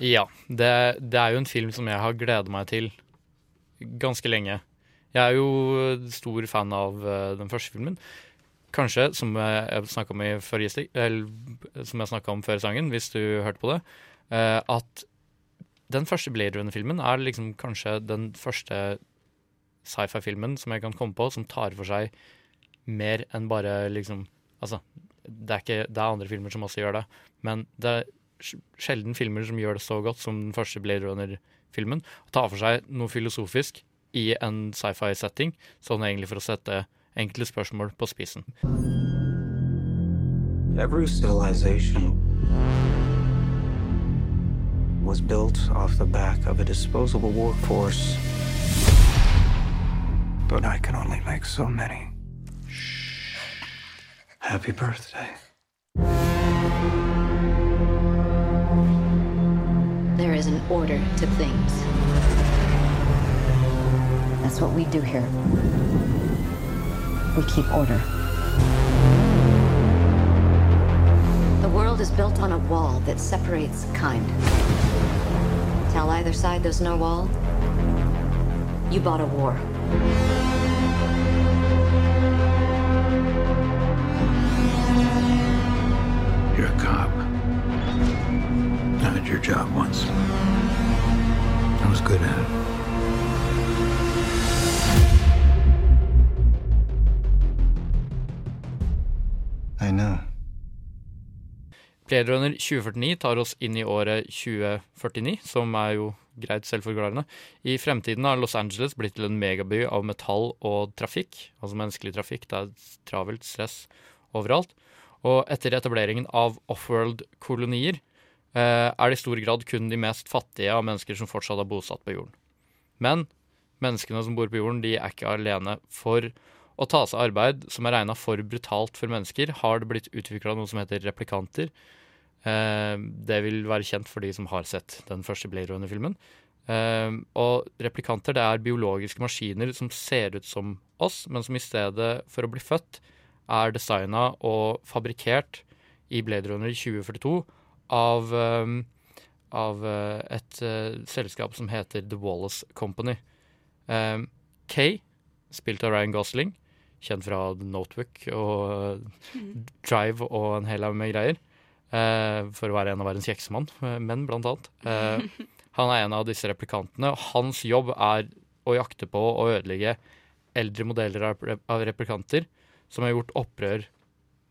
Ja, det, det er jo en film som jeg har gledet meg til ganske lenge. Jeg er jo stor fan av eh, den første filmen. Kanskje, som jeg- snakka om om før sangen, hvis du hørte på det, eh, at den første Blade Runner-filmen er liksom kanskje den første sci-fi-filmen som jeg kan komme på som tar for seg mer enn bare liksom Altså, det er, ikke, det er andre filmer som også gjør det, men det er sjelden filmer som gjør det så godt som den første Blade Runner-filmen. Tar for seg noe filosofisk i en sci-fi-setting, sånn er egentlig for å sette enkle spørsmål på spissen. Every civilization was built off the back of a disposable workforce. But I can only make so many. Happy birthday. There is an order to things. That's what we do here. We keep order. The world is built on a wall that separates kind. Tell either side there's no wall, you bought a war. You're a cop. I had your job once. I was good at it. I know. Blade Runner 2049 tar oss inn i året 2049, som er jo greit selvforklarende. I fremtiden har Los Angeles blitt til en megaby av metall og trafikk, altså menneskelig trafikk. Det er travelt, stress overalt. Og etter etableringen av offworld-kolonier eh, er det i stor grad kun de mest fattige av mennesker som fortsatt er bosatt på jorden. Men menneskene som bor på jorden, de er ikke alene. For å ta seg arbeid som er regna for brutalt for mennesker, har det blitt utvikla noe som heter replikanter. Eh, det vil være kjent for de som har sett den første Blade Runner-filmen. Eh, og replikanter det er biologiske maskiner som ser ut som oss, men som i stedet for å bli født, er designa og fabrikkert i Blade Runner 2042 av, eh, av eh, et eh, selskap som heter The Wallace Company. Eh, Kay, spilt av Ryan Gosling, kjent fra The Notebook og Mm. Drive og en hel haug med greier. eh, for å være en av verdens kjekkeste mann, eh, menn blant annet. Eh, han er en av disse replikantene, og hans jobb er å jakte på og ødelegge eldre modeller av, replikanter som har gjort opprør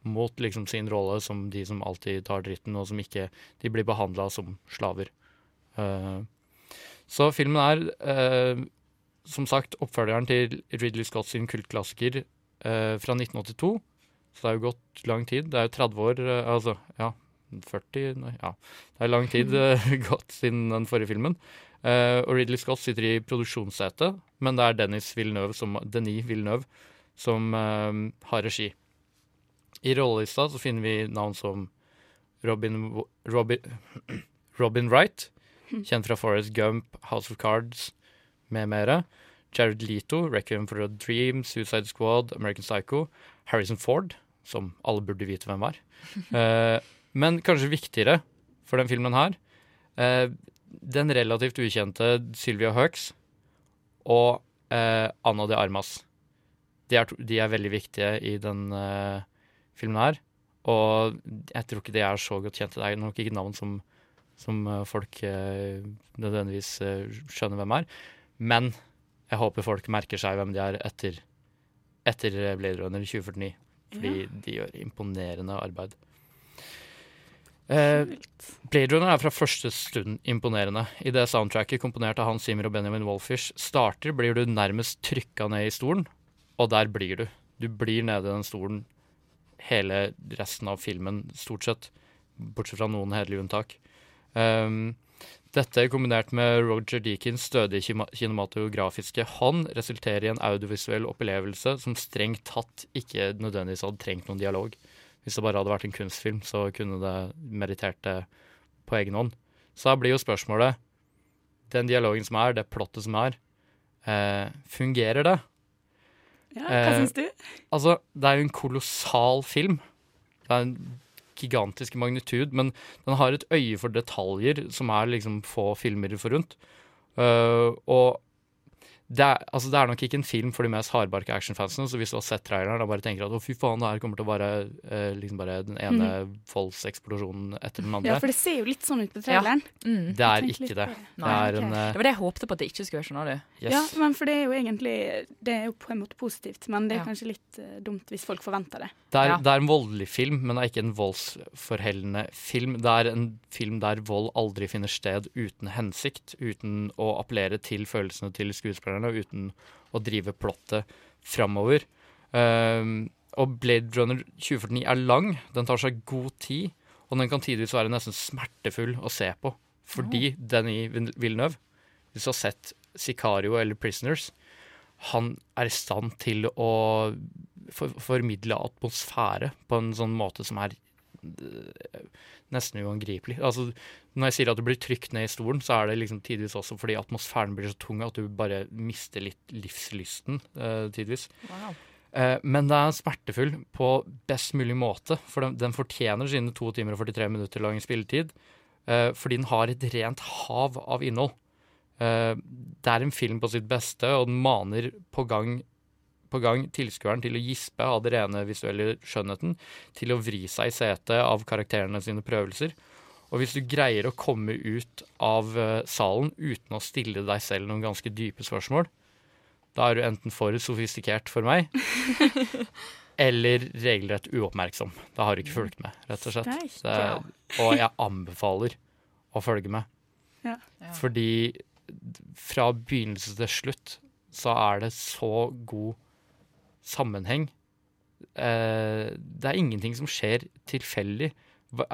mot liksom sin rolle som de som alltid tar dritten, og som ikke de blir behandla som slaver. Så filmen er som sagt oppfølgeren til Ridley Scott sin kultklassiker fra 1982. Så det er jo gått lang tid. Det er jo 30 år, eh, altså ja, 40 Nei, ja. Det er lang tid eh, gått siden den forrige filmen. Eh, og Ridley Scott sitter i produksjonssetet, men det er Dennis Villeneuve som, Denis Villeneuve som eh, har regi. I rollelista så finner vi navn som Robin, Robin, Robin Wright, kjent fra Forest Gump, House of Cards med mere. Jared Leto, Requiem for a Dream, Suicide Squad, American Psycho. Harrison Ford, som alle burde vite hvem var. Eh, men kanskje viktigere for den filmen her, eh, den relativt ukjente Sylvia Hux og eh, Anna de Armas. De er, de er veldig viktige i den eh, filmen her. Og jeg tror ikke de er så godt kjente. Det er nok ikke navn som, som eh, folk eh, nødvendigvis skjønner hvem er. Men jeg håper folk merker seg hvem de er etter, etter Blade Runner 2049. Fordi Ja. de gjør imponerende arbeid. Eh, Blade Runner er fra første stund imponerende. I det soundtracket komponert av Hans Zimmer og Benjamin Wolfish starter, blir du nærmest trykka ned i stolen, og der blir du. Du blir nede i den stolen hele resten av filmen, stort sett. Bortsett fra noen hederlige unntak. Um, dette kombinert med Roger Deakins stødige kinematografiske hånd resulterer i en audiovisuell opplevelse som strengt tatt ikke nødvendigvis hadde trengt noen dialog. Hvis det bare hadde vært en kunstfilm, så kunne det meritert det på egen hånd. Så da blir jo spørsmålet Den dialogen som er, det plottet som er, eh, fungerer det? Ja, hva Eh, syns du? Altså, det er jo en kolossal film. Det er en gigantisk magnitud, men den har et øye for detaljer som er liksom få filmer forunt. Uh, og det er, altså det er nok ikke en film for de mest hardbarka actionfansene, så hvis du har sett traileren og bare tenker at å fy faen, det her kommer til å være eh, liksom bare den ene voldseksplosjonen etter den andre Ja, for det ser jo litt sånn ut på traileren. Mm. Det er ikke det. det. Det er en eh, Det var det jeg håpte på at det ikke skulle være, skjønner du. yes. Ja, men for det er jo egentlig Det er jo på en måte positivt, men det er Ja. kanskje litt uh, dumt hvis folk forventer det. Det er, Ja. det er en voldelig film, men det er ikke en voldsforhellende film. Det er en film der vold aldri finner sted uten hensikt, uten å appellere til følelsene til skuespillerne, og uten å drive plottet framover. Um, og Blade Runner 2049 er lang, den tar seg god tid, og den kan tidvis være nesten smertefull å se på. Fordi Denny Villeneuve, hvis du har sett Sicario eller Prisoners, han er i stand til å for, formidle atmosfære på en sånn måte som er nesten uangripelig. Altså, når jeg sier at du blir trykt ned i stolen, så er det liksom tidvis også fordi atmosfæren blir så tung at du bare mister litt livslysten uh, tidvis. Wow. Uh, men det er smertefull på best mulig måte, for den, den fortjener sine 2 timer og 43 minutter lang spilletid. Uh, fordi den har et rent hav av innhold. Eh, det er en film på sitt beste, og den maner på gang, på gang tilskueren til å gispe av det rene visuelle skjønnheten, til å vri seg i setet av karakterene sine prøvelser. Og hvis du greier å komme ut av eh, salen uten å stille deg selv noen ganske dype spørsmål, da er du enten for sofistikert for meg, eller regelrett uoppmerksom. Da har du ikke fulgt med, rett og slett. Det, og jeg anbefaler å følge med. Ja. Fordi fra begynnelse til slutt så er det så god sammenheng. Eh, det er ingenting som skjer tilfeldig.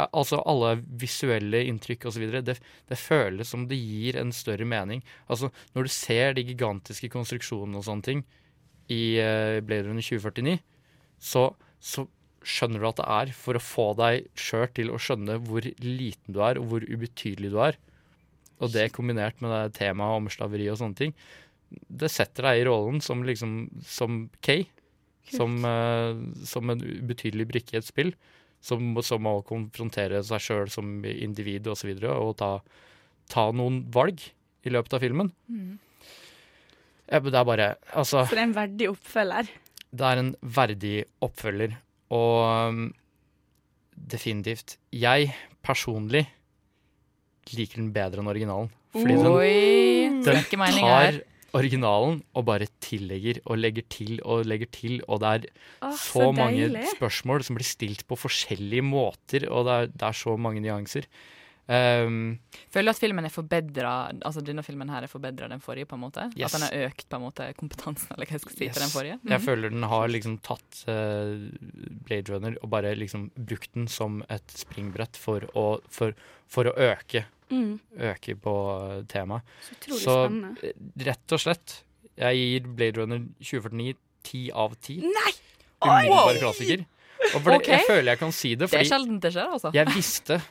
Altså alle visuelle inntrykk osv. Det, det føles som det gir en større mening. Altså Når du ser de gigantiske konstruksjonene og sånne ting i uh, Blade Runner 2049, så, så skjønner du at det er for å få deg sjøl til å skjønne hvor liten du er, og hvor ubetydelig du er. Og det kombinert med det temaet om slaveri og sånne ting, det setter deg i rollen som liksom som Kay. Som, eh, som en ubetydelig brikke i et spill. Som, som må konfrontere seg sjøl som individ osv. Og, så videre, og ta, ta noen valg i løpet av filmen. Mm. Ja, det er bare Altså Så det er en verdig oppfølger. det er en verdig oppfølger, og um, definitivt Jeg personlig liker den bedre enn originalen. Fordi Oi, den, den tar. Originalen og bare tillegger og legger til og legger til, og det er Åh, så, så mange spørsmål som blir stilt på forskjellige måter, og det er, det er så mange nyanser. Um, Føler du at filmen er forbedra Altså denne filmen her er forbedra den forrige, på en måte? Yes. At den har økt på en måte kompetansen eller hva jeg skal si, til den forrige? Jeg Mhm. føler den har liksom tatt uh, Blade Runner og bare liksom brukt den som et springbrett for å, for, for å øke. Mm. Øke på temaet. Så utrolig Så spennende. eh, rett og slett, jeg gir Blade Runner 2049 ti av ti. Nei! Umiddelbar klassiker. Og for det, Ok. jeg føler jeg kan si det, Det er fordi sjelden det skjer, altså. jeg visste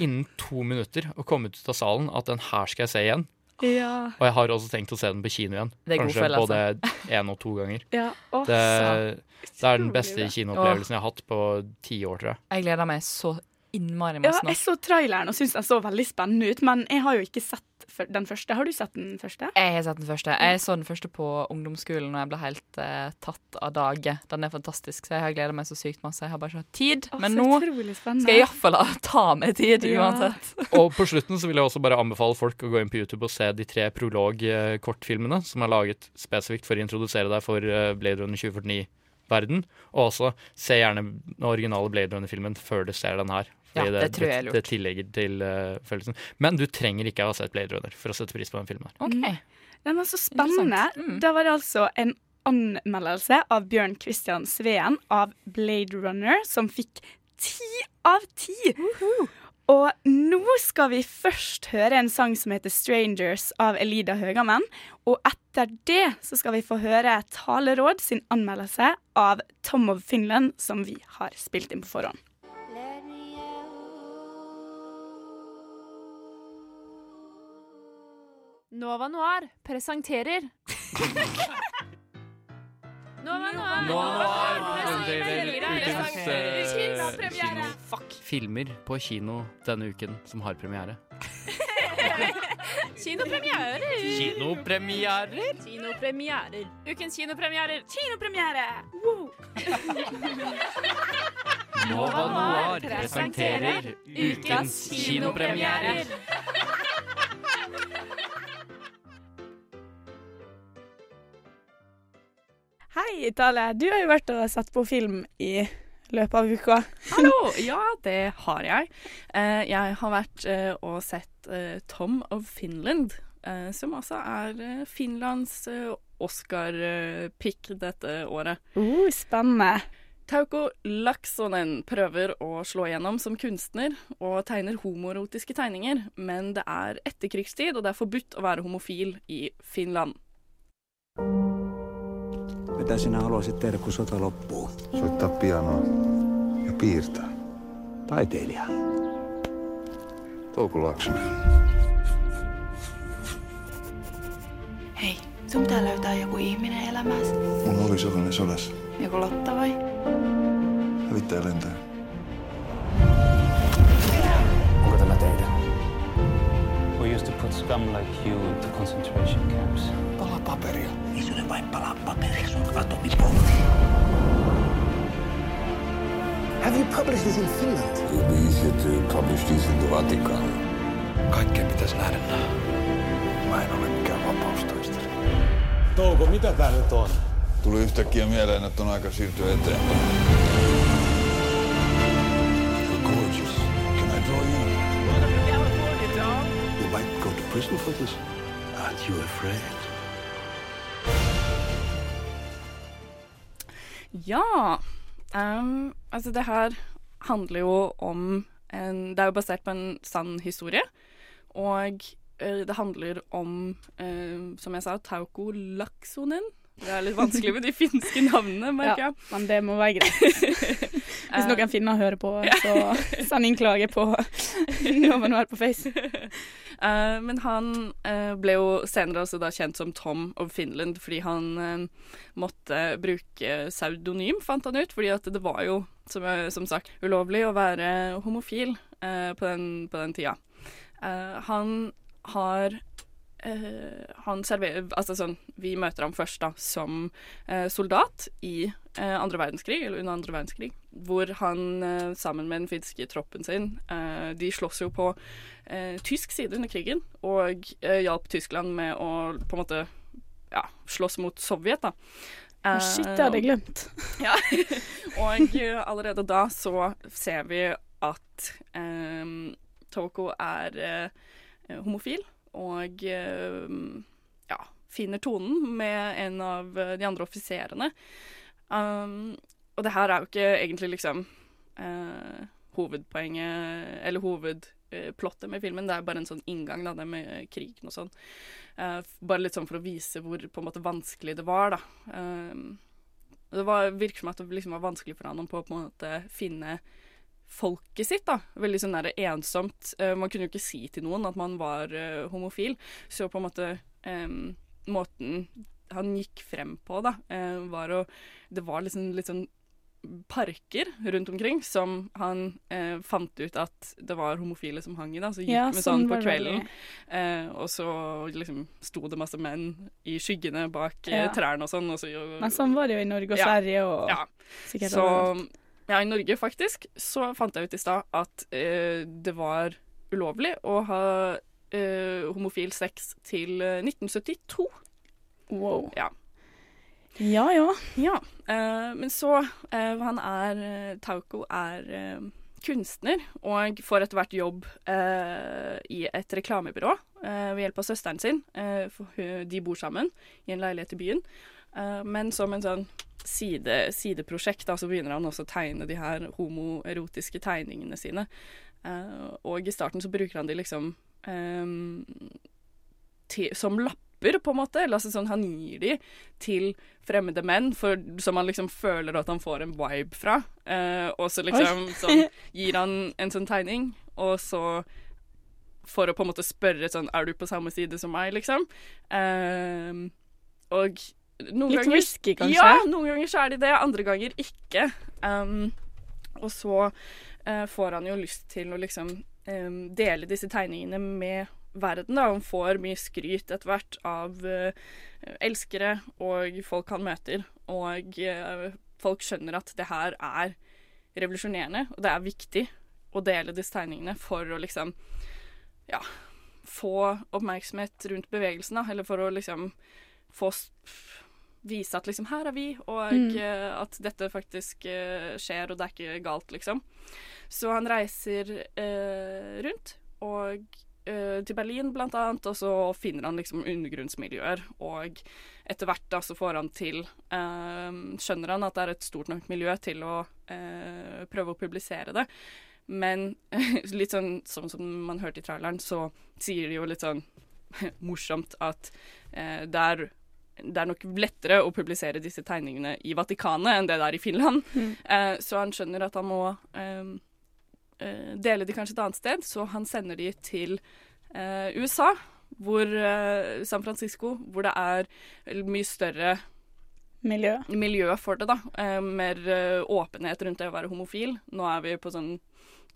innen to minutter å komme ut av salen at den her skal jeg se igjen. Ja. Og jeg har også tenkt å se den på kino igjen. Det er god Kanskje følelse. både én og to ganger. Ja, Oh, det, det er den beste kinoopplevelsen jeg har hatt på ti år, tror jeg. Jeg gleder meg så innmari masse nå. Ja, jeg så traileren og syntes den så veldig spennende ut, men jeg har jo ikke sett den første. Har du sett den første? Jeg har sett den første. Jeg så den første på ungdomsskolen, og jeg ble helt eh, tatt av dage. Den er fantastisk, så jeg har gleda meg så sykt masse. Jeg har bare ikke hatt tid. Å, Men nå skal jeg iallfall ta meg tid, Ja. uansett. Og på slutten så vil jeg også bare anbefale folk å gå inn på YouTube og se de tre prolog-kortfilmene som er laget spesifikt for å introdusere deg for eh, Blade Runner 2049-verden. Og også se gjerne den originale Blade Runner-filmen før du ser den her. Ja, det tror jeg er det, lurt. det tillegger til uh, følelsen. Men du trenger ikke å ha sett Blade Runner for å sette pris på den filmen. her. Ok. Den var så spennende. Mm. Da var det altså en anmeldelse av Bjørn Christian Sveen av Blade Runner som fikk ti av ti. Og nå skal vi først høre en sang som heter 'Strangers' av Elida Høgamen. Og etter det så skal vi få høre Taleråd sin anmeldelse av Tom of Finland, som vi har spilt inn på forhånd. Nova Noir presenterer Nova Noir, presenterer ukens, eh, Kinopremiere. Fuck. Filmer på kino denne uken som har premiere. Kinopremierer. Kinopremierer? Kinopremierer. Ukens kinopremierer. Kinopremiere! Nova Noir presenterer ukens kinopremierer. Hei, Italia! Du har jo vært og sett på film i løpet av uka. Hallo! Ja, det har jeg. Eh, jeg har vært eh, og sett eh, Tom of Finland, som altså er Finlands Oscar-pick dette året. Uh, spennende. Tauko Laksonen prøver å slå igjennom som kunstner og tegner homoerotiske tegninger, men det er etterkrigstid, og det er forbudt å være homofil i Finland. Mitä sinä haluaisit tehdä, kun sota loppuu? Soittaa pianoa ja piirtää. Taiteilija. Touko Laaksonen. Hei, sun pitää löytää joku ihminen elämääsi. Mun oli sellainen sodassa. Joku Lotta vai? Hävittäjä lentää. We used to put scum like you into concentration camps. Palaa paperia. Ei se ole vain palaa paperia, se on atomipommi. Have you published this in Finland? It'd be easier to publish these in the Vatican. Kaikkea pitäisi nähdä nää. Mä en ole mikään vapaustaistelija. Touko, mitä tää nyt on? Tuli yhtäkkiä mieleen, että on aika siirtyä eteenpäin. Prison for this. Aren't you afraid? Ja, Um, altså det her handler jo om en Det er jo basert på en sann historie. Og eh, det handler om, eh, som jeg sa, Tauko Laksonen. Det er litt vanskelig med de finske navnene, merker Ja, men det må være greit. Hvis noen finner og hører på, så send inn klage på når man er på Face. Eh, men han uh, ble jo senere også da kjent som Tom of Finland fordi han uh, måtte bruke pseudonym, fant han ut. Fordi at det var jo, som, som sagt, ulovlig å være homofil på, den, på den tida. Han har eh, han serverer, altså sånn, Vi møter ham først da som uh, soldat i uh, andre verdenskrig, eller under andre verdenskrig, hvor han sammen med den finske troppen sin De slåss jo på tysk side under krigen og hjalp Tyskland med å på en måte ja, slåss mot Sovjet, da. Å, shit, det hadde jeg glemt. Ja. og allerede da så ser vi at Toko er homofil, og eh, ja, finner tonen med en av de andre offiserene. Um, og det her er jo ikke egentlig liksom uh, hovedpoenget, eller hovedplottet med filmen. Det er bare en sånn inngang, da, det med krigen og sånn. Uh, bare litt sånn for å vise hvor på en måte vanskelig det var, da. Um, det var, virker som at det liksom var vanskelig for han å på, på en måte finne folket sitt, da. Veldig sånn der ensomt. Eh, man kunne jo ikke si til noen at man var eh, homofil, så på en måte Måten han gikk frem på, da, eh, var å Det var liksom litt sånn parker rundt omkring som han eh, fant ut at det var homofile som hang i, da. Så gikk Ja, med sånn sånn på kvelden. Eh, og så liksom sto det masse menn i skyggene bak eh, Ja. trærne og sånn. Og så, Men sånn var det jo i Norge og Ja. Sverige og ja. sikkert Så overalt. Ja, i Norge faktisk så fant jeg ut i stad at eh, det var ulovlig å ha eh, homofil sex til eh, 1972. Wow. Ja. Ja, ja. Ja, eh, men så eh, Han er eh, Tauko er eh, kunstner og får etter hvert jobb eh, i et reklamebyrå eh, ved hjelp av søsteren sin. Eh, for de bor sammen i en leilighet i byen. Eh, men som en sånn side, sideprosjekt da, så begynner han også å tegne de her homoerotiske tegningene sine. Uh, og i starten så bruker han de liksom um, til, som lapper, på en måte. Eller altså sånn, han gir de til fremmede menn for, som han liksom føler at han får en vibe fra. Uh, og så liksom sånn, gir han en sånn tegning, og så for å på en måte spørre sånn Er du på samme side som meg, liksom? Uh, og noen Litt ganger risky, kanskje? Ja, noen ganger så er de det, andre ganger ikke. Um, og så uh, får han jo lyst til å liksom um, dele disse tegningene med verden. da. Han får mye skryt etter hvert av uh, elskere og folk han møter. Og uh, folk skjønner at det her er revolusjonerende, og det er viktig å dele disse tegningene for å liksom ja, få oppmerksomhet rundt bevegelsen, da. Eller for å liksom få vise at liksom her er vi, og Mm. eh, at dette faktisk eh, skjer, og det er ikke galt, liksom. Så han reiser eh, rundt, og eh, til Berlin blant annet, og så finner han liksom undergrunnsmiljøer, og etter hvert da så får han til eh, Skjønner han at det er et stort nok miljø til å eh, prøve å publisere det. Men litt sånn sånn som man hørte i traileren, så sier de jo litt sånn morsomt at eh, det er det er nok lettere å publisere disse tegningene i Vatikanet enn det det er i Finland. Mm. Eh, så han skjønner at han må eh, eh, dele de kanskje et annet sted, så han sender de til eh, USA, hvor eh, San Francisco, hvor det er mye større Miljø. miljø for det, da. Eh, mer åpenhet rundt det å være homofil. Nå er vi på sånn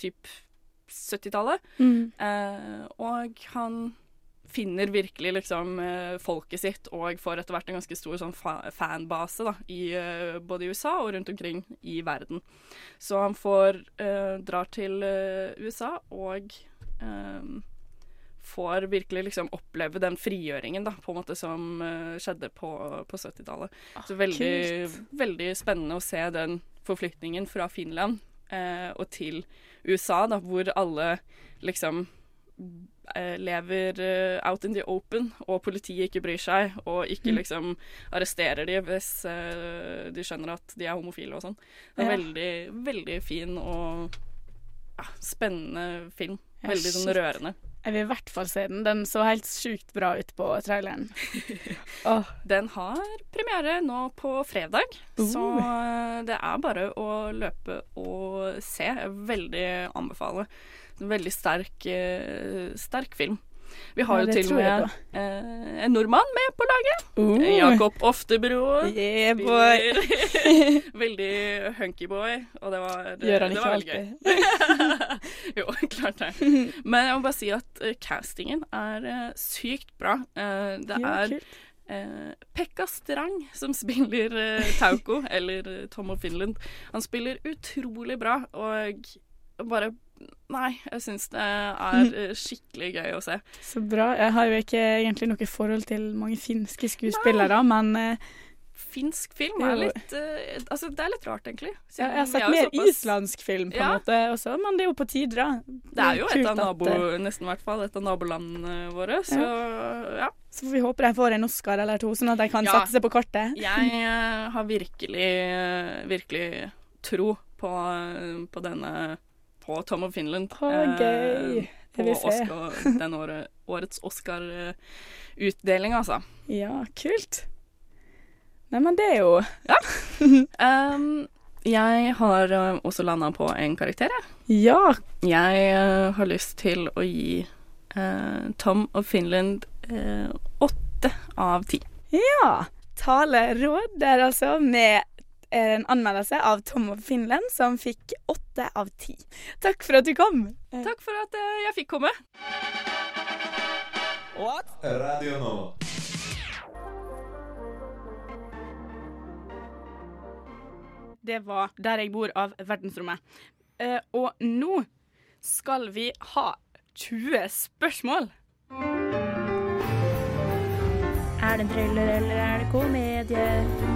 typ 70-tallet. Mm. Eh, og han finner virkelig liksom eh, folket sitt og får etter hvert en ganske stor sånn fa fanbase da, i eh, både i USA og rundt omkring i verden. Så han får eh, drar til eh, USA og eh, får virkelig liksom oppleve den frigjøringen da, på en måte som skjedde på, på 70-tallet. Så veldig, veldig spennende å se den forflytningen fra Finland eh, og til USA, da, hvor alle liksom lever eh, out in the open, og politiet ikke bryr seg, og ikke Mm. liksom arresterer de hvis eh, de skjønner at de er homofile og sånn. Det er Ja. veldig, veldig fin og ja, spennende film. Veldig sånn rørende. Jeg vil i hvert fall se den. Den så helt sjukt bra ut på traileren. Den har premiere nå på fredag, så eh, det er bare å løpe og se. Jeg veldig anbefaler. En veldig sterk, eh, sterk film. Vi har Ja, jo til og med eh, en nordmann med på laget. Uh. Jakob Oftebro. Yeah, boy. veldig hunky boy, og det var det, Gjør han ikke gøy. jo, klart det. Men jeg må bare si at uh, castingen er uh, sykt bra. Det Ja, er kult. eh, Pekka Strang som spiller eh, Tauko, eller Tom of Finland. Han spiller utrolig bra, og bare Nei, jeg syns det er eh, skikkelig gøy å se. Så bra. Jeg har jo ikke egentlig noe forhold til mange finske skuespillere, men uh, Finsk film er litt uh, Altså, det er litt rart, egentlig. ja, jeg har sett er mer såpass- islandsk film, på en Ja. måte, også, men det er jo på tide, da. Det er jo et av nabo, nesten hvert fall, et av nabolandene våre, så ja. Så får vi håpe de får en Oscar eller to, sånn at de kan Ja. sette seg på kartet. Jeg uh, har virkelig, virkelig tro på, på denne På Tom of Finland. Å, gøy. eh, På vil se. Oscar, den året, årets Oscar-utdeling, altså. Ja, kult. Nei, men det er jo Um, jeg har eh, også landa på en karakter, jeg. Ja. Jeg uh, har lyst til å gi uh, Tom of Finland åtte uh, av ti. Ja. Taleråd der, altså, med en anmeldelse av Tom of Finland, som fikk åtte av ti. Takk for at du kom. Takk for at eh, jeg fikk komme. Radio nå. Det var Der jeg bor av Verdensrommet. Eh, og nå skal vi ha 20 spørsmål. Er det en thriller eller er det komedie?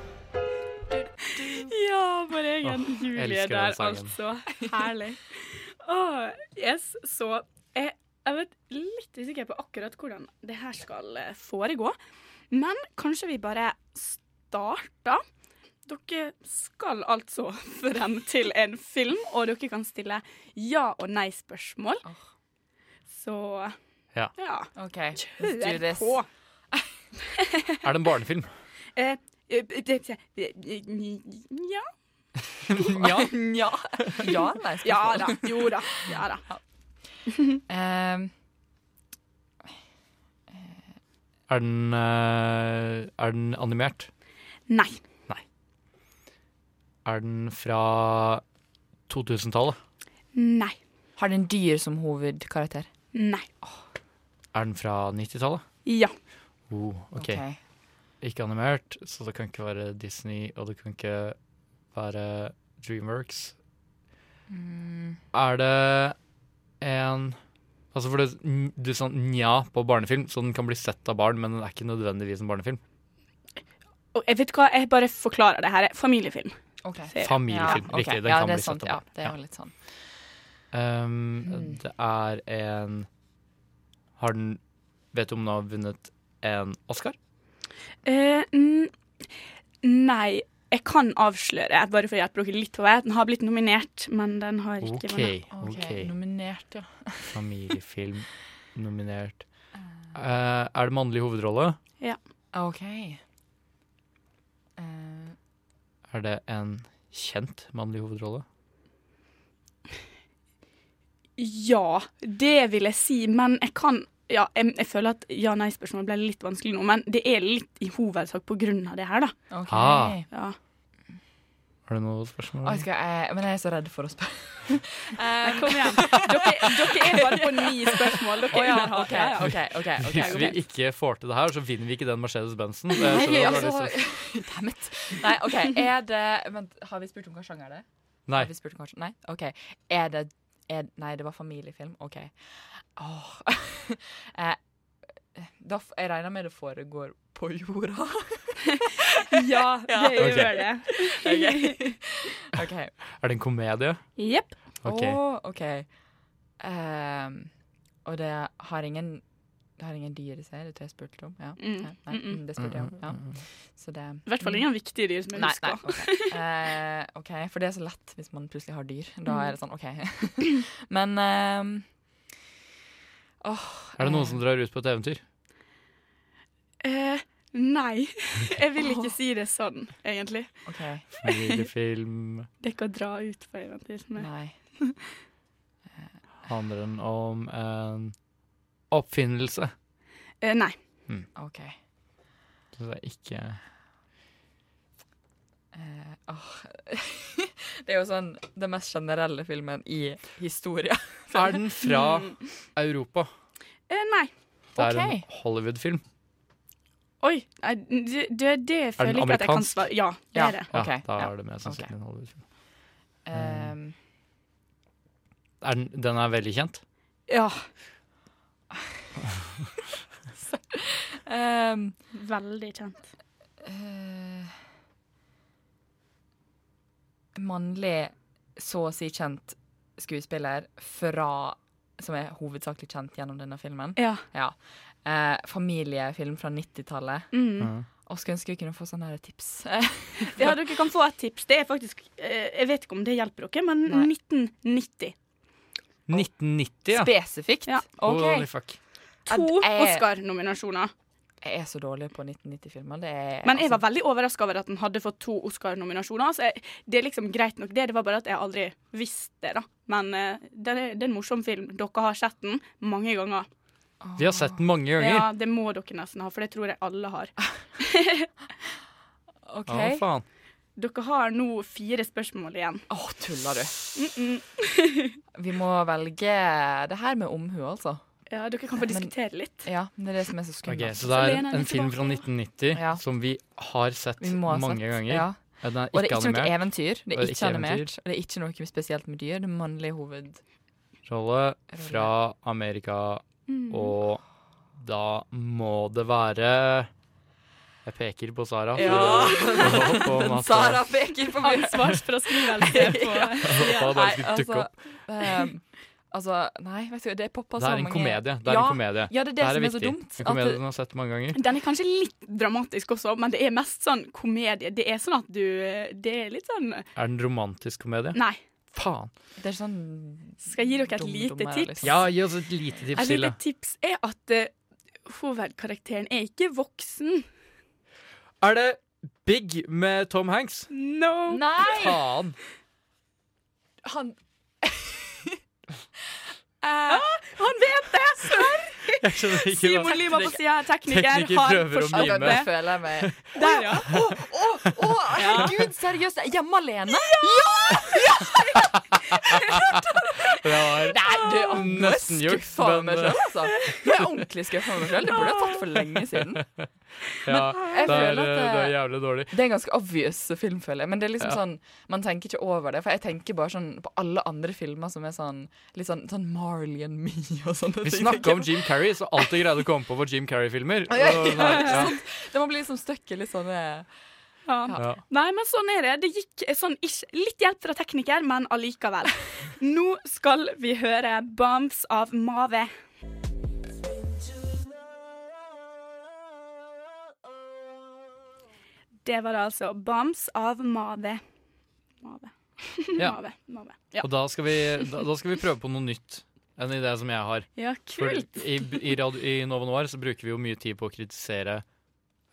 Julie der, altså. Herlig. Oh, yes, så jeg, jeg vet litt usikker på akkurat hvordan det her skal eh, foregå. Men kanskje vi bare starter. Dere skal altså frem til en film, og dere kan stille ja- og nei-spørsmål. Så Ja. ja. OK, Kjør på. Er det en barnefilm? Eh, eh, det- det- ja. ja. Nja. Ja, nei. Ja da. Jo da. Ja da. Ehm, Er den, eh, er den animert? Nei. Nei. Er den fra 2000-tallet? Nei. har den dyr som hovedkarakter? Nei. Er den fra 90-tallet? Ja. Oh, okay. Ok. Ikke animert, så det kan ikke være Disney, og det kan ikke være Dreamworks. Mm. Er det en Altså, for det, du sa nja på barnefilm, så den kan bli sett av barn, men den er ikke nødvendigvis en barnefilm. Og jeg vet hva, jeg bare forklarer det her. Familiefilm. Okay. Familiefilm, Ja, riktig. Okay. Den ja, kan bli sant. sett av Ja, det er jo litt sånn. Um, Mm. Det er en Har den Vet du om den har vunnet en Oscar? Uh, n- nei, jeg kan avsløre, bare for å hjelpe dere litt på vei, den har blitt nominert, men den har ikke OK. vunnet. ok Nominert, ja. Familiefilm nominert. Uh, er det mannlig hovedrolle? Ja. OK. Uh, Er det en kjent mannlig hovedrolle? Ja, det vil jeg si, men jeg kan ja, jeg, jeg føler at ja-nei-spørsmålet ble litt vanskelig nå, men det er litt i hovedsak på grunn av det her, da. Okay. Ah. Ja. Har du noe spørsmål? Oh, skal jeg, men jeg er så redd for å spørre. Nei, kom igjen. Dere, dere er bare på ni spørsmål. Dere oh, ja, okay, okay, okay, Hvis vi ikke får til det her, så vinner vi ikke den Mercedes-Benzen. Det- Nei, altså. Nei, OK. Er det Vent, har vi spurt om hva sjanger det er? Nei. Har vi spurt om hva sjanger? Nei? OK. Er det er, Nei, det var familiefilm. OK. Åh. eh, da, jeg regner med det foregår på jorda. Ja, det Ok. gjør det. OK. okay. Er det en komedie? Jepp. Ok. Oh, okay. Um, og det har ingen har ingen dyr i seg, det tror jeg spurte om. Ja. Mm. Nei, nei, Mm, mm. mm, det spurte jeg om. Ja. Så det I hvert fall ingen viktige dyr som jeg Nei, husker. nei, ok. Uh, OK, for det er så lett hvis man plutselig har dyr. Da er det sånn OK. Men uh, oh, Er det noen eh, som drar ut på et eventyr? Uh, nei, jeg vil ikke si det sånn, egentlig. Okay. Familiefilm? Det er ikke å dra ut på eventyr. Nei. Nei. Handler den om en oppfinnelse? Eh, nei. Mm. OK. Så det er ikke Eh, oh. det er jo sånn den mest generelle filmen i historia. Er den fra Mm. Europa? Eh, nei. Det er okay. en Hollywood-film. Oi, nei, det, det, det Er føler jeg ikke at jeg kan svare. Ja, det Ja. er det. Ja, da er det mest sannsynlig en Hollywood-film. Um. Er den, den er veldig kjent? Ja. Ehm, Veldig kjent. Uh, mannlig, så å si kjent skuespiller fra Som er hovedsakelig kjent gjennom denne filmen. Ja. Eh, familiefilm fra 90-tallet. Mm. Og skulle ønske vi kunne få sånne tips. Ja, dere kan få et tips. Det er faktisk eh, Jeg vet ikke om det hjelper dere, men Nei. 1990. 1990, ja. Spesifikt? Ja. OK. Holy fuck. To Oscar-nominasjoner. Jeg er så dårlig på 1990-filmer. Er Men jeg var altså- veldig overraska over at den hadde fått to Oscar-nominasjoner. Så jeg, det er liksom greit nok, det. Det var bare at jeg aldri visste det, da. Men uh, det, er, det er en morsom film. Dere har sett den mange ganger. Vi har sett den mange ganger. Ja, det må dere nesten ha, for det tror jeg alle har. OK. Å, faen. Dere har nå fire spørsmål igjen. Å, tuller du? Mm -mm. Vi må velge det her med omhu, altså. Ja, dere kan få diskutere litt. Ja, det er det som er så Ok, Okay, så det er er en film fra 1990 Ja. som vi har sett Vi ha mange sett, ganger. ja. Den er Og det er ikke noe eventyr. Det Og er ikke animert. eventyr. Og det er ikke noe spesielt med dyr. Det er mannlig hovedrolle fra Amerika, og da må det være Jeg peker på Sara. Ja. På Sara peker på min Ansvarsfraskrivelse Ja. håpa det bare skulle dukke opp. ehm, altså, nei, vet du, det poppa Det er en komedie. Det er ja, en komedie. Ja, det er det, det som er så dumt. En komedie at- du har sett mange ganger. Den er kanskje litt dramatisk også, men det er mest sånn komedie. Det er sånn at du Det er litt sånn Er den romantisk komedie? Nei. Faen. Det er sånn Skal jeg gi dere et Dum- lite dummere, tips? liksom. Ja, gi oss et lite tips Et lite tips er at uh, hovedkarakteren er ikke voksen. Er det Big med Tom Hanks? No! Nei! Faen. Han Ah, han vet det! Jeg ikke Simon Lima på sida, tekniker, Tekniker har forstått det. Føler jeg meg Der, ja. Å, å, å, herregud, seriøst! Hjemme alene? Det var Nei, du, jeg nesten men sjøl, altså. Er ordentlig skuffa over meg sjøl. Det burde jeg tatt for lenge siden. Ja, jeg det er, det det- er jævlig dårlig. Det er en ganske obvious film, føler jeg. Men det er liksom Ja. sånn man tenker ikke over det. For jeg tenker bare sånn på alle andre filmer som er sånn litt sånn, sånn Marley and Me og sånne Vi snakker snakka om Jim Carrey, så alt jeg greide å komme på, var Jim Carrey-filmer. Ja, ja. Det må bli liksom stuck i litt sånne Ja. Ja. Nei, men sånn er det. Det gikk sånn ish. Litt hjelp fra tekniker, men allikevel. Nå skal vi høre 'Bombs' av Mave. Det var altså Bams av Mave. Mave. Ja. Mave. Mave. Ja. Og da skal, vi, da, da skal vi prøve på noe nytt enn idé som jeg har. ja, For kult. i, i, radio, I Nova Noir så bruker vi jo mye tid på å kritisere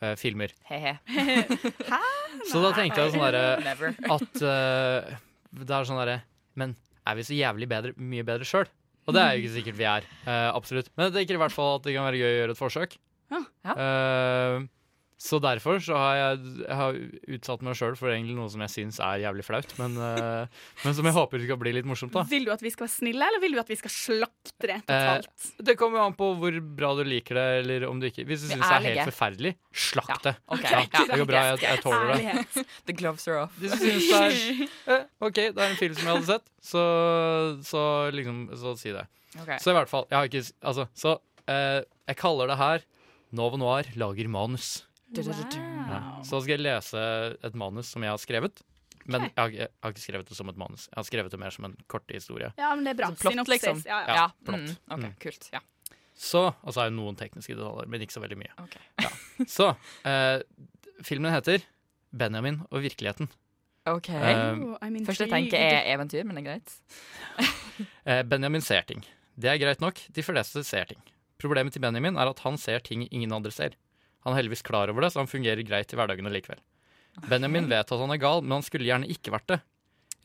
eh, filmer. he-he. Så da tenkte jeg sånn derre at uh, Det er sånn derre Men er vi så jævlig bedre, mye bedre sjøl? Og det er jo ikke sikkert vi er. Uh, absolutt. Men jeg tenker i hvert fall at det kan være gøy å gjøre et forsøk. Ja. Ja. Eh, Så derfor så har jeg, jeg har utsatt meg sjøl for egentlig noe som jeg syns er jævlig flaut, men, uh, men som jeg håper skal bli litt morsomt, da. Vil du at vi skal være snille, eller vil du at vi skal slakte det Eh, det kommer jo an på hvor bra du liker det, eller om du ikke Hvis du Vi syns det er helt forferdelig, slakt det. ok. okay. Ja, det går bra, jeg, jeg tåler det. The gloves are off. Hvis du syns det er eh, OK, det er en film som jeg hadde sett, så, så liksom Så si det. Okay. Så i hvert fall. Jeg har ikke Altså, så eh, jeg kaller det her Novo Noir lager manus. Ja. Så skal jeg lese et manus som jeg har skrevet. Men jeg, har, ikke- jeg har ikke skrevet det som et manus. Jeg har skrevet det mer som en kort historie. Ja, men det er bra. Så plott, Synopsis. liksom. Ja, ja. Ja, Ja, plott. mm, okay, Mm. kult. Ja. Så, og så er det noen tekniske detaljer, men ikke så veldig mye. Okay. Ja. Så eh, filmen heter 'Benjamin og virkeligheten'. OK. Um, Første tenke er eventyr, men det er greit. Eh, Benjamin ser ting. Det er greit nok. De fleste ser ting. Problemet til Benjamin er at han ser ting ingen andre ser. Han er heldigvis klar over det, så han fungerer greit i hverdagen likevel. Benjamin vet at han er gal, men han skulle gjerne ikke vært det.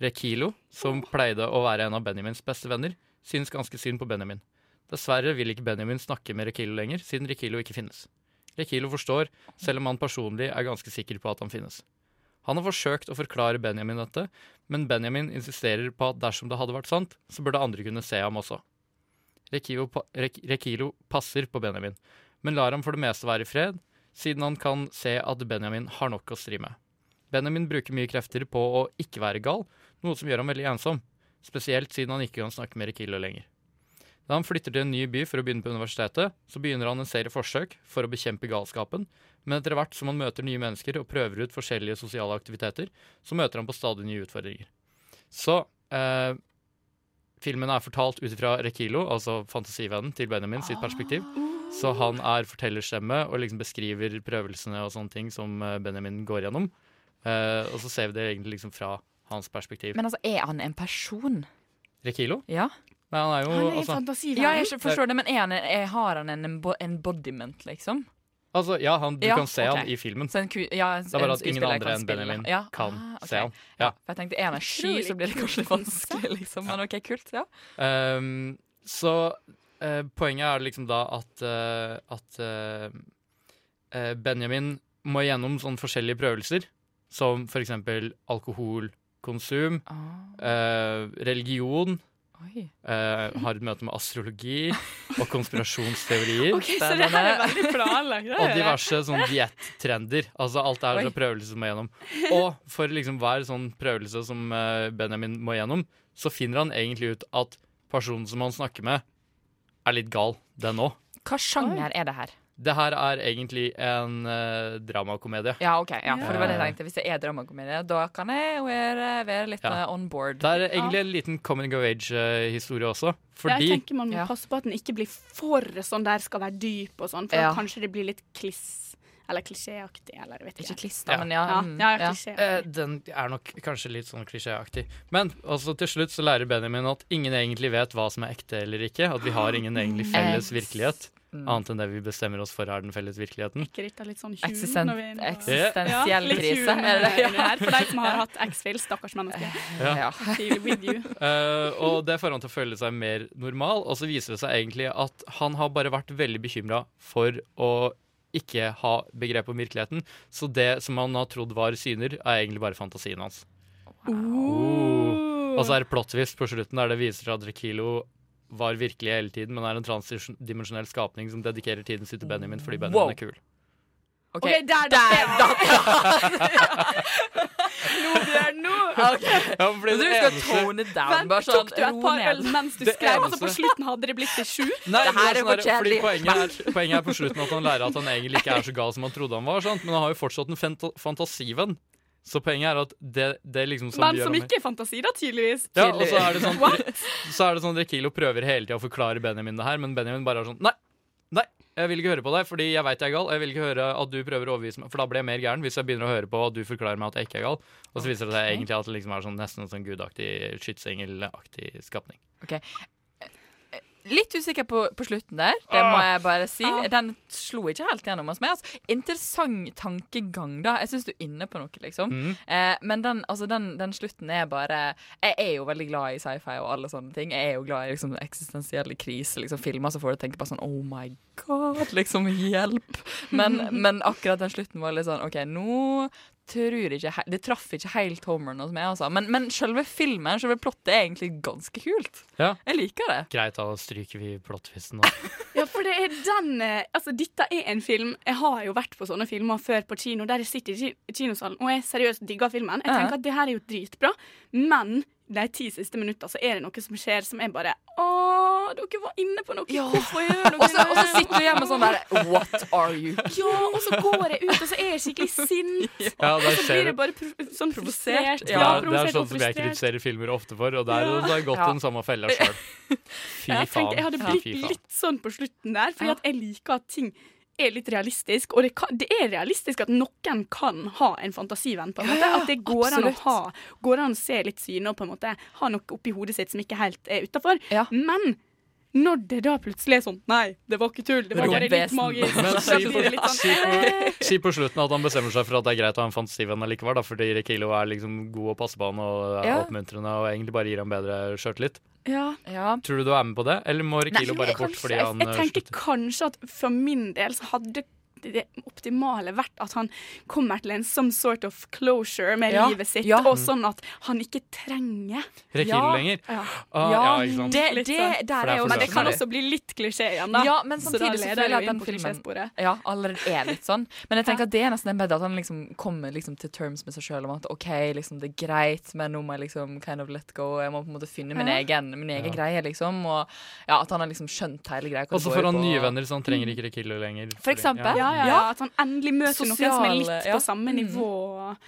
Rekilo, som pleide å være en av Benjamins beste venner, synes ganske synd på Benjamin. Dessverre vil ikke Benjamin snakke med Rekilo lenger, siden Rekilo ikke finnes. Rekilo forstår, selv om han personlig er ganske sikker på at han finnes. Han har forsøkt å forklare Benjamin dette, men Benjamin insisterer på at dersom det hadde vært sant, så burde andre kunne se ham også. Rekilo, pa Rek Rekilo passer på Benjamin, men lar ham for det meste være i fred, siden han kan se at Benjamin har nok å stri med. Benjamin bruker mye krefter på å ikke være gal, noe som gjør ham veldig ensom, spesielt siden han ikke kan snakke med Rekilo lenger. Da han flytter til en ny by for å begynne på universitetet, så begynner han en serie forsøk for å bekjempe galskapen, men etter hvert som han møter nye mennesker og prøver ut forskjellige sosiale aktiviteter, så møter han på stadig nye utfordringer. Så eh, filmen er fortalt ut ifra Rekilo, altså fantasivennen til Benjamin, sitt perspektiv. Så han er fortellerstemme og liksom beskriver prøvelsene og sånne ting som eh, Benjamin går gjennom. Eh, og så ser vi det egentlig liksom fra hans perspektiv. Men altså, er han en person? Rekilo? Ja. Nei, han er jo Han er altså, fantasiverden. Ja, jeg forstår det, men er han er, har han en embodiment, liksom? altså Ja, han, du Ja, kan se okay. han i filmen. Så en ku, ja, en, Det er bare at ingen andre enn. Benjamin ja. kan ah, okay. se han. Ja. Ja. For jeg tenkte, er han en sky, så blir det kanskje litt vanskelig, liksom. Men OK, kult. Ja. Um, så eh, poenget er liksom da at, eh, at eh, eh, Benjamin må gjennom sånne forskjellige prøvelser, som for eksempel alkoholkonsum, eh, religion, har et møte med astrologi og konspirasjonsteorier. okay, så det her er veldig planlagt. Og diverse sånn diettrender. Altså alt er Oi. prøvelse prøvelser som må gjennom. Og for liksom hver sånn prøvelse som Benjamin må gjennom, så finner han egentlig ut at personen som han snakker med, er litt gal, den òg. Hva sjanger er det her? Det her er egentlig en uh, dramakomedie. Ja, OK. Ja, for det var det jeg Eh, tenkte. Hvis det er dramakomedie, da kan jeg være, være litt Ja. eh, on board. Det er egentlig en liten coming of age-historie også. Fordi Jeg tenker man må passe på at den ikke blir for sånn der skal være dyp og sånn, for Ja. kanskje det blir litt kliss eller klisjéaktig, eller jeg vet ikke. Ikke klister, da, men ja, Ja, mm, ja, ja. Eh, den er nok kanskje litt sånn klisjéaktig. Men også til slutt så lærer Benjamin at ingen egentlig vet hva som er ekte eller ikke. At vi har ingen egentlig felles virkelighet. mm. Annet enn det vi bestemmer oss for er den felles virkeligheten. Ikke dette litt sånn Eksisten- eksistensiell Ja, krise, inne her, For de som har hatt X-Fill, stakkars menneske. Ja. Eh, og det får han til å føle seg mer normal, og så viser det seg egentlig at han har bare vært veldig bekymra for å ikke ha begrep om virkeligheten. Så det som han har trodd var syner, er egentlig bare fantasien hans. Oh. Og så er det plot twist på slutten der det viser seg at Rekilo var virkelig hele tiden, men er en transdimensjonell skapning som dedikerer tiden sin til Benjamin fordi Benjamin Wow. er kul. OK, okay der, Nå, Bjørn, nå! Ja, men fordi Jeg tror du skal tone down. Vent, Bare sånn, tok du et par øl mens du skrev? Altså, på slutten hadde det blitt til sju? Nei, Det her er for sånn fordi kjedelig. poenget poenget er på slutten at han lærer at han egentlig ikke er så gal som han trodde han var. Sant? Men han har jo fortsatt en fanta fantasivenn. Så poenget er at det, det liksom som Men som ikke er fantasi, da, tydeligvis. Ja, og så er det sånn, så er det sånn Rekilo prøver hele tida å forklare Benjamin det her, men Benjamin bare er sånn Nei, nei, jeg vil ikke høre på deg, fordi jeg veit jeg er gal. Jeg vil ikke høre at du prøver å overbevise meg, for da blir jeg mer gæren hvis jeg begynner å høre på at du forklarer meg at jeg ikke er gal. Og så viser det seg egentlig at det liksom er sånn, nesten en sånn gudaktig skytsengelaktig skapning. OK. Litt usikker på, på slutten der, det må jeg bare si. Den slo ikke helt gjennom hos meg. Altså, interessant tankegang, da. Jeg syns du er inne på noe, liksom. Mm. Eh, men den, altså, den, den slutten er bare Jeg er jo veldig glad i sci-fi og alle sånne ting. Jeg er jo glad i liksom, eksistensielle kriser. Liksom, filmer så får du tenke på sånn Oh my god, liksom, hjelp. Men, men akkurat den slutten var litt sånn OK, nå tror ikke he- Det traff ikke helt homeren hos meg, altså. Men, men selve filmen, selve plottet, er egentlig ganske kult. Ja. Jeg liker det. Greit, da stryker vi plottfisten nå. Ja, for det er den eh, Altså, dette er en film Jeg har jo vært på sånne filmer før på kino, der jeg sitter i kinosalen og jeg seriøst digger filmen. Jeg Ja. tenker at det her er jo dritbra, men de ti siste minutter så er det noe som skjer som er bare Å, dere var inne på noe! Hvorfor gjør dere så, og så sitter du hjemme sånn der What are you? Ja, og så går jeg ut, og så er jeg skikkelig sint. Ja, og så blir jeg det bare pro sånn provosert. Ja, det er sånn som jeg kritiserer filmer ofte for, og der Ja. har jeg gått den samme fella sjøl. Fy jeg, faen. jeg hadde blitt litt sånn på slutten der, fordi at jeg liker at ting er litt realistisk. Og det, kan, det er realistisk at noen kan ha en fantasivenn. på en måte ja, At det går an, å ha, går an å se litt syne og på en måte ha noe oppi hodet sitt som ikke helt er utafor. Men når det da plutselig er sånn Nei, det var ikke tull, det var bare litt magisk. Men si på, det litt sånn, si, på, si på slutten at han bestemmer seg for at det er greit å ha en fantasivenn likevel, da, fordi Rekilo er liksom god og passer på han og er Ja. oppmuntrende og egentlig bare gir ham bedre sjøltillit. Ja. Tror du du er med på det, eller må Rekilo bare bort fordi jeg, han jeg eh, tenker slutter? kanskje at for min del så hadde det optimale vært at han kommer til en some sort of closure med Ja, livet sitt, ja. og sånn at han ikke trenger Rekilo lenger? Ja. Ah, ja, ikke sant. Det, det, sånn. det jo Men det kan også bli litt klisjé igjen, da. Ja, men Så samtidig så leder føler jeg at den filmen ja, allerede er litt sånn. Men jeg tenker at det er nesten bedre at han liksom kommer liksom til terms med seg sjøl om at OK, liksom det er greit, men nå må jeg liksom kind of let go. Jeg må på en måte finne min Ja. egen, min egen Ja. greie, liksom. Og ja, at han har liksom skjønt hele greia. Og så får han nye venner, så han trenger ikke Rekilo lenger. For eksempel. Ja, ja, ja, At han endelig møter noen som er litt ja. på samme Mm. nivå.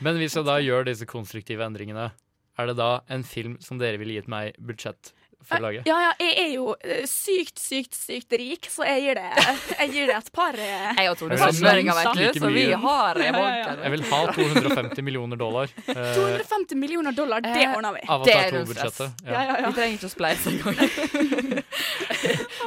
Men hvis jeg da gjør disse konstruktive endringene, er det da en film som dere ville gitt meg budsjett for å lage? Ja, ja, jeg er jo eh, sykt, sykt, sykt rik, så jeg gir det, jeg gir det et par eh, Jeg og Tone minst vet du, så vi har Ja, ja, ja. Jeg vil ha 250 millioner dollar. Eh, 250 millioner dollar, det Eh, ordner vi. Avatar Det er null 2-budsjettet. Ja. Ja, ja, ja. Vi trenger ikke å spleise engang.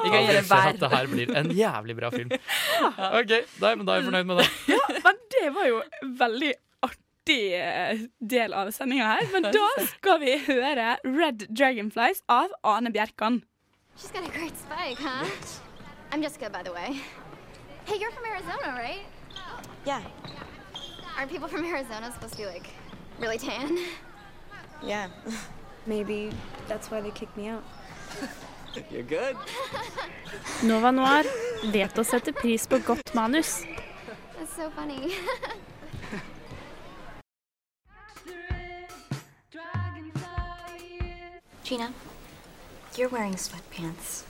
Vi kan gjøre ser at hver. det her blir en jævlig bra film. OK, nei, men da er jeg fornøyd med det. Ja, men det var jo en veldig artig eh, del av sendinga her. Men da skal vi høre Red Dragonflies av Ane Bjerkan. She's got a great spike, huh? I'm Jessica, by the way. Hey, you're from Arizona, right? Yeah. Aren't people from Arizona supposed to be like really tan? Yeah. Maybe that's why they kicked me out. You're good. Nova Noir vet å sette pris på godt manus. That's so funny. Gina, you're wearing sweatpants.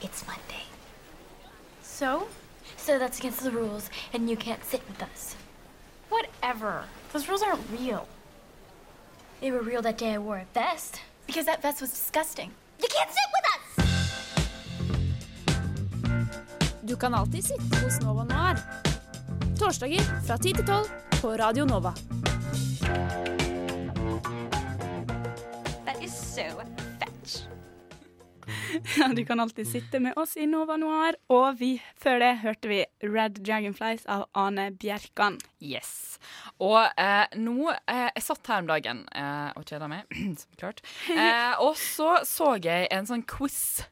It's Monday. So? So that's against the rules, and you can't sit with us. Whatever. Those rules aren't real. They were real that day I wore a vest. Because that vest was disgusting. You can't sit with Du kan alltid sitte hos Nova Noir. Torsdager fra 10 til 12 på Radio Nova. That is so fetch. Ja, du kan alltid sitte med oss i Nova Noir. Og vi, før det hørte vi Red Dragonflies av Ane Bjerkan. Yes. Og eh, nå eh, Jeg satt her om dagen eh, og kjeda meg, som klart. Eh, og så så jeg en sånn quiz.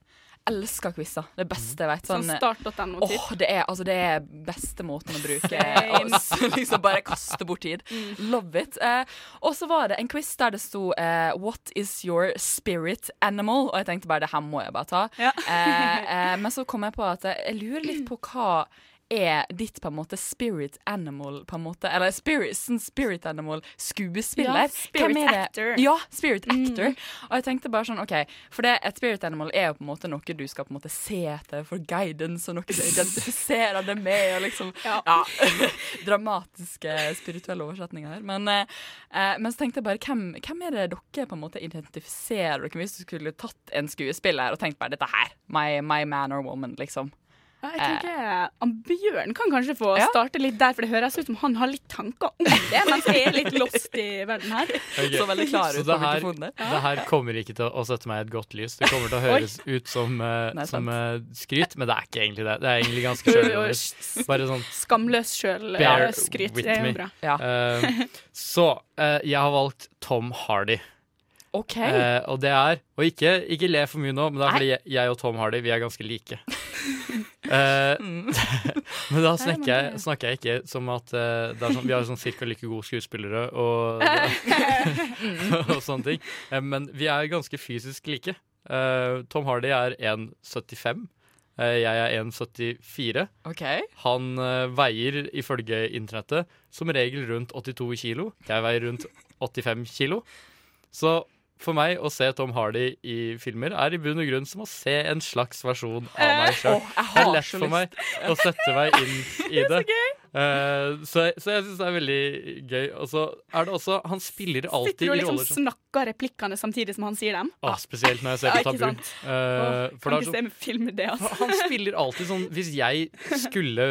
Elsker quizer. Det beste jeg vet. Sånn start.no Åh, typ. det er altså det er beste måten å bruke oss. Liksom bare kaste bort tid. Love it. Eh, og så var det en quiz der det sto eh, 'What is your spirit animal?' Og jeg tenkte bare det her må jeg bare ta. Eh, eh, men så kom jeg på at jeg lurer litt på hva er ditt på en måte spirit animal, på en måte, eller spirit, sånn spirit animal skuespiller? Ja, spirit actor. Ja, spirit actor. Og jeg tenkte bare sånn, OK, for det, et spirit animal er jo på en måte noe du skal på en måte se etter for guidance, og noe du identifiserer det med, og liksom Ja. dramatiske, spirituelle oversetninger. Men, eh, eh, men så tenkte jeg bare, hvem, hvem er det dere på en måte identifiserer dere hvis du skulle tatt en skuespiller og tenkt bare dette her, my, my man or woman, liksom? Ja, jeg tenker han Bjørn kan kanskje få Ja. starte litt der, for det høres ut som han har litt tanker om det, mens jeg er litt lost i verden her. Okay. Så veldig klar ut på her, det her kommer ikke til å sette meg i et godt lys. Det kommer til å Oi. høres ut som, uh, Nei, som eh, skryt, men det er ikke egentlig det. Det er egentlig ganske sjølløst. Bare sånn Skamløs sjølskryt. Det er jo bra. Ja. Uh, så eh, jeg har valgt Tom Hardy. OK. Eh, og det er Og ikke, ikke le for mye nå, men det er fordi jeg, jeg og Tom Hardy vi er ganske like. Eh, Mm. men da snakker jeg, snakker jeg ikke som at eh, er sånn, vi har sånn cirka like gode skuespillere og, og sånne ting. Eh, men vi er ganske fysisk like. Eh, Tom Hardy er 1,75. Eh, jeg er 1,74. Okay. Han veier ifølge internettet som regel rundt 82 kilo. Jeg veier rundt 85 kilo. Så for meg å se Tom Hardy i filmer er i bunn og grunn som å se en slags versjon av meg sjøl. Det er lett for meg å sette meg inn i det. Uh, så, så jeg syns det er veldig gøy. Og så er det også Han spiller alltid Sitter du og i liksom roller som snakker replikkene samtidig som han sier dem? ah, Spesielt når jeg ser Ja, på Tabu. Eh, for kan ikke sånn se med film det, altså. han spiller alltid sånn Hvis jeg skulle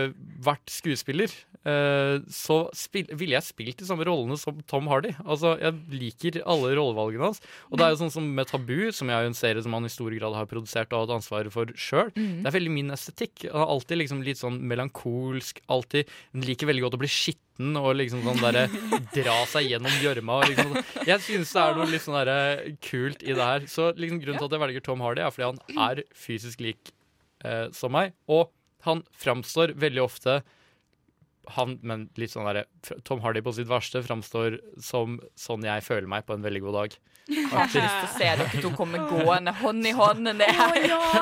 vært skuespiller, eh, så spill, ville jeg spilt de samme rollene som Tom Hardy. Altså, Jeg liker alle rollevalgene hans. Og det er jo sånn som med Tabu, som jeg er en serie som han i stor grad har produsert og hatt ansvaret for sjøl. Mm. Det er veldig min estetikk. Han er alltid liksom litt sånn melankolsk. Alltid han liker veldig godt å bli skitten og liksom sånn derre dra seg gjennom gjørma. Liksom. sånn. Jeg synes det er noe litt sånn derre kult i det her. Så liksom grunnen til at jeg velger Tom Hardy, er fordi han er fysisk lik eh, som meg. Og han framstår veldig ofte han, men litt sånn der, Tom Hardy på sitt verste framstår som sånn jeg føler meg på en veldig god dag. Jeg har ikke lyst til å se dere to komme gående hånd i hånd ned,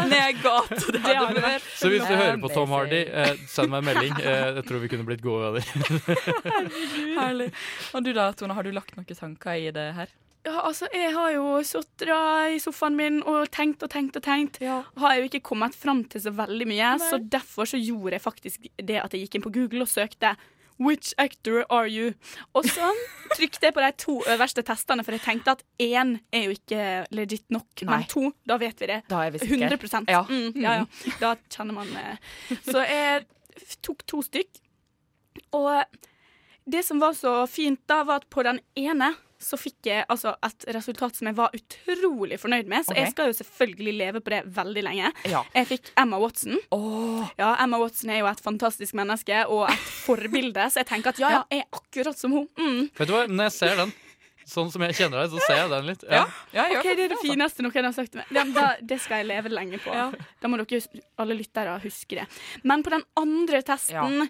ned gata. Det hadde vært Så hvis du hører på Tom. Hardy, eh, send meg en melding. Eh, jeg tror vi kunne blitt gode venner. Herlig. Og du da, Tone, har du lagt noen tanker i det her? Ja, altså, jeg har jo sittet i sofaen min og tenkt og tenkt og tenkt. Har jo ikke kommet fram til så veldig mye, så derfor så gjorde jeg faktisk det at jeg gikk inn på Google og søkte Which actor are you? Og så trykte jeg på de to øverste testene, for jeg tenkte at én er jo ikke legit nok, Nei. men to, da vet vi det. Da er vi sikre. 100 Ja. Mm, ja, ja. Da kjenner man eh. Så jeg tok to stykk. Og det som var så fint da, var at på den ene så fikk jeg altså et resultat som jeg var utrolig fornøyd med. Så okay. jeg skal jo selvfølgelig leve på det veldig lenge. Ja. Jeg fikk Emma Watson. Ja, Emma Watson er jo et fantastisk menneske og et forbilde, så jeg tenker at ja, ja, jeg er akkurat som hun. Mm. Vet du hva, når jeg ser den, sånn som jeg kjenner deg, så ser jeg den litt. Ja. OK, det er det fineste noen har sagt til meg. Ja, da, det skal jeg leve lenge på. Da må dere alle lyttere huske det. Men på den andre testen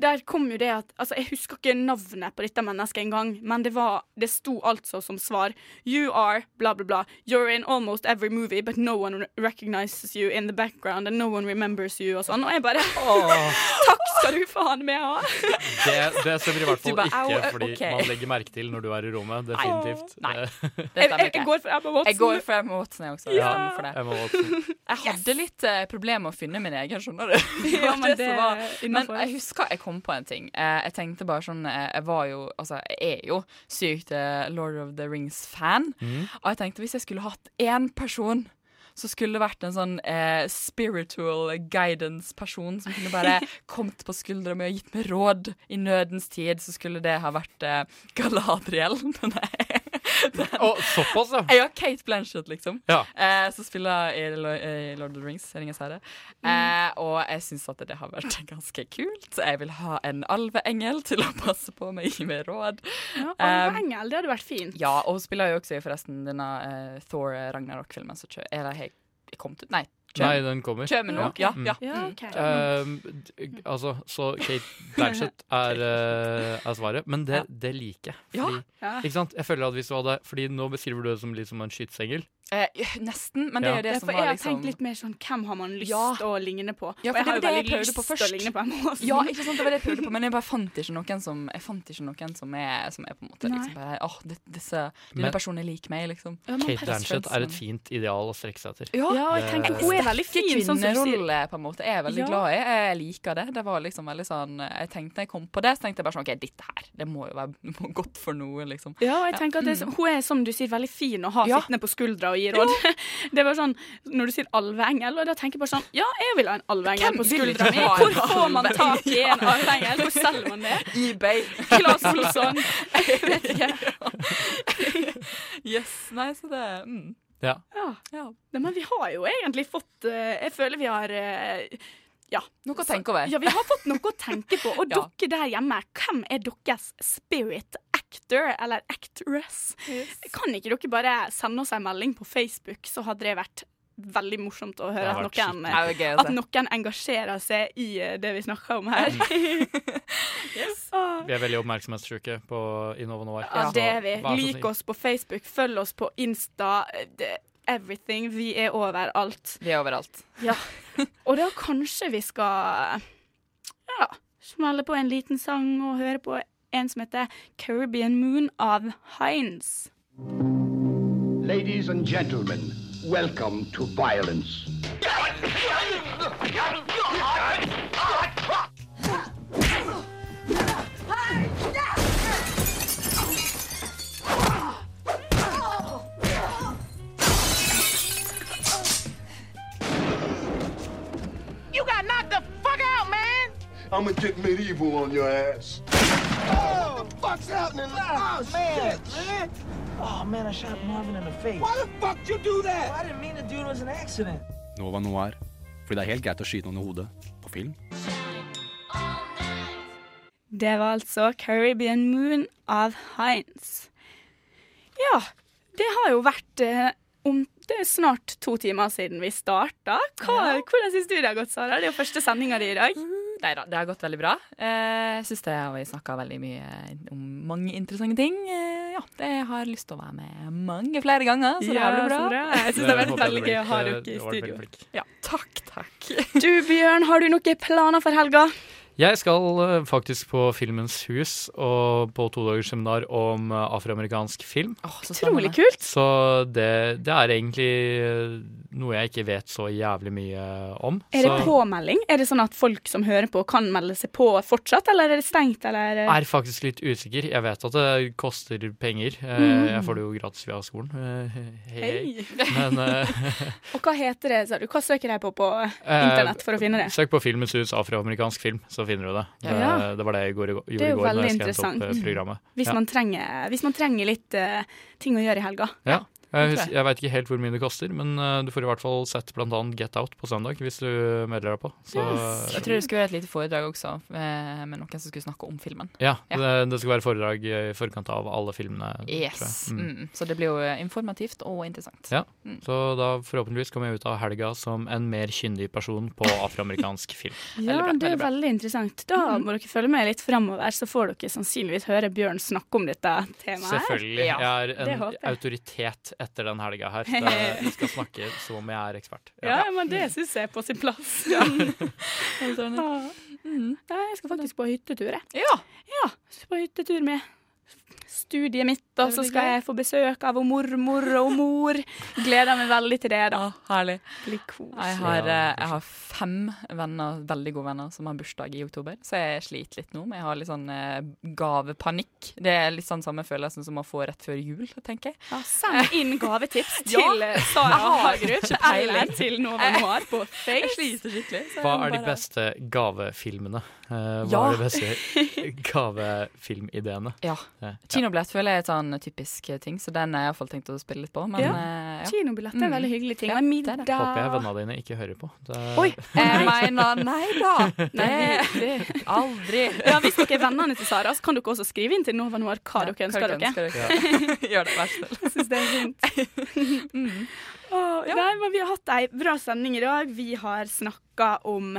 der kom jo det at Altså, jeg husker ikke navnet på dette mennesket engang, men det var Det sto altså som svar You are bla, bla, bla. You're in almost every movie, but no one recognizes you in the background, and no one remembers you, og sånn. Og jeg bare Takk skal du faen meg ha! Det, det stemmer i hvert fall bare, ikke fordi okay. man legger merke til når du er i rommet. Definitivt. Nei. Eh, Jeg- jeg går for Emma Watson. Jeg går for Emma Watson, jeg også. Ja. Jeg, for det. Emma Watson. Jeg hadde litt uh, problemer med å finne min egen, skjønner du. Ja, men det det var. Men jeg husker jeg kom på en ting. Eh, jeg tenkte bare sånn eh, Jeg var jo Altså, jeg er jo sykt eh, Lord of the Rings-fan. Mm. Og jeg tenkte hvis jeg skulle hatt én person så skulle det vært en sånn eh, spiritual guidance-person som kunne bare kommet på skuldra mi og gitt meg råd i nødens tid. Så skulle det ha vært eh, Galadriel. Nei. Å, såpass, ja. Ja, Kate Blanchett, liksom. Ja. Eh, som spiller i, Lord of the Rings, Ringens herre. Eh, og jeg syns at det har vært ganske kult. Jeg vil ha en alveengel til å passe på meg, gi meg råd. Ja, Um, Engel, det hadde vært fint. Ja, og hun spiller jo også i forresten denne uh, Thor Ragnarok-filmen som kjø- Eller helt kommet ut? Nei. Nei, den kommer. Kommer nå, ja. Mm. ja. Ja, Mm. ok. Ehm, altså, så Kate Blanchett er, uh, er svaret, men det, det liker jeg. Fordi, Ja. Ikke sant? Jeg føler at hvis du hadde Fordi nå beskriver du det som litt som en skytsengel. Eh, nesten, men det Ja. er jo det Ja, som var liksom jeg har liksom tenkt litt mer sånn hvem har man lyst å ligne på? Ja, og jeg det har jo det veldig lyst på til å ligne på Emma Watson. Ja, ikke sant, det var det jeg prøvde på, men jeg bare fant ikke noen som Jeg fant ikke noen som er, som er på en måte liksom bare Åh, det, disse, denne Men- personen er lik meg, liksom. Kate Blanchett er et fint ideal å strekke seg etter. Ja, Ja, jeg tenker hun er veldig fin, sånn som sier. kvinnerolle, på en måte, er veldig Ja. glad i. Jeg liker det. Det var liksom veldig sånn Jeg tenkte når jeg kom på det, så tenkte jeg bare sånn OK, dette her, det må jo være det må godt for noe, liksom. Ja, og jeg tenker at det, er så- Hun er som du sier veldig fin å ha Ja. sittende på skuldra og gi råd. Det var sånn, Når du sier alveengel, og da tenker jeg bare sånn Ja, jeg vil ha en alveengel på skuldra mi. Hvor får man tak i en alveengel? Hvor selger man det? eBay. Claes Olsson. Jeg vet ikke. Yes. Nei, så det mm. Ja. Ja. Nei, men vi har jo egentlig fått eh, Jeg føler vi har eh, ja. Noe å tenke over. Ja, vi har fått noe å tenke på. Og Ja. dere der hjemme, hvem er deres spirit actor eller actress? Kan ikke dere bare sende oss en melding på Facebook, så hadde det vært veldig morsomt å høre at noen, Ja, at noen engasjerer seg i eh, det vi snakker om her. Vi er veldig oppmerksomhetssyke på Innova Noir. Ja, så det er vi. Lik oss på Facebook, følg oss på Insta. Everything. Vi er overalt. Vi er overalt. Ja. Og da kanskje vi skal ja, smelle på en liten sang og høre på en som heter Caribbean Moon av Heinz. Ladies and gentlemen, welcome to violence. You got knocked the fuck out, man! I'm gonna get medieval on your ass. Oh, what the fuck's happening? Oh, man, shit, man. Oh man, I shot Marvin in the face. Why the fuck you do that? I didn't mean to do it. It was an accident. Nova Noir. Fordi det er helt greit å skyte noen i hodet på film. Det var altså Caribbean Moon av Heinz. Ja, det har jo vært eh, om det er snart to timer siden vi starta. Hva, Hvordan syns du det har gått, Sara? Det er jo første sendinga di i dag. Nei da, det har gått veldig bra. Eh, Jeg syns det har vi snakka veldig mye om mange interessante ting. Eh, Ja, jeg har lyst til å være med mange flere ganger, så det Ja, blir bra. bra. Jeg synes det har vært veldig gøy å ha dere i studio. Ja, takk, takk. Du Bjørn, har du noen planer for helga? Jeg skal eh, faktisk på Filmens hus og på todagers seminar om eh, afroamerikansk film. Utrolig kult. Så det, det er egentlig eh, noe jeg ikke vet så jævlig mye om. Er det så påmelding? Er det sånn at folk som hører på, kan melde seg på fortsatt, eller er det stengt, eller er faktisk litt usikker. Jeg vet at det koster penger. Eh, Mm. Jeg får det jo gratis via skolen. Hei, hei. Men Og hva heter det, sa du? Hva søker jeg på på internett for å finne det? Søk på Filmens hus afroamerikansk film, så finner du det. Ja. Det, det var det jeg gjorde, i går- Det i jo går når jeg skrev opp eh, programmet. Hvis, Ja. man trenger, hvis man trenger litt uh, ting å gjøre i helga. Ja. Jeg, jeg. jeg veit ikke helt hvor mye det koster, men uh, du får i hvert fall sett annet Get Out på søndag hvis du melder deg på. Så, Jeg tror det skulle være et lite foredrag også, med, med noen som skulle snakke om filmen. Ja, Det, det skal være foredrag i forkant av alle filmene. tror jeg. Yes. Mm. Mm. Så det blir jo eh, informativt og interessant. Ja, Mm. Så da forhåpentligvis kommer jeg ut av helga som en mer kyndig person på afroamerikansk film. Ja, det er veldig interessant. Da må dere følge med litt framover, så får dere sannsynligvis høre Bjørn snakke om dette temaet. Selvfølgelig. Selvfølgelig. Jeg er en autoritet etter den helga her. Det, jeg skal snakke som om jeg er ekspert. Ja, men det syns jeg er på sin plass. ja. Ja. Nei, jeg skal faktisk på hyttetur, jeg. Ja. ja på hyttetur med studiet mitt, og så skal jeg få besøk av mormor og mor. Gleder meg veldig til det, da. herlig. Blir koselig. Jeg har, eh, jeg har fem venner, veldig gode venner som har bursdag i oktober, så jeg sliter litt nå. Men jeg har litt sånn eh, gavepanikk. Det er litt sånn samme følelsen som å få rett før jul, tenker jeg. Ja, send inn gavetips til eh, Sara Hagerup eller til Nova Noir på Face. Jeg sliter skikkelig. så Hva er de beste gavefilmene? Eh, hva Ja. er de beste gavefilmideene? Ja. Ja. Kinobillett føler jeg er et sånn typisk ting, så den har jeg iallfall tenkt å spille litt på. Men, Ja. eh, ja. Kinobillett er en Mm. veldig hyggelig ting. Ja, en det det. Håper jeg vennene dine ikke hører på. Det... Oi! Jeg mener nei da. Nei, Det, aldri. Ja, hvis dere er vennene til Sara, så kan dere også skrive inn til Nova Noir hva dere ønsker hva dere. dere. Gjør det, vær så snill. Jeg syns det er fint. Åh, Nei, men vi har hatt ei bra sending i dag. Vi har snakka om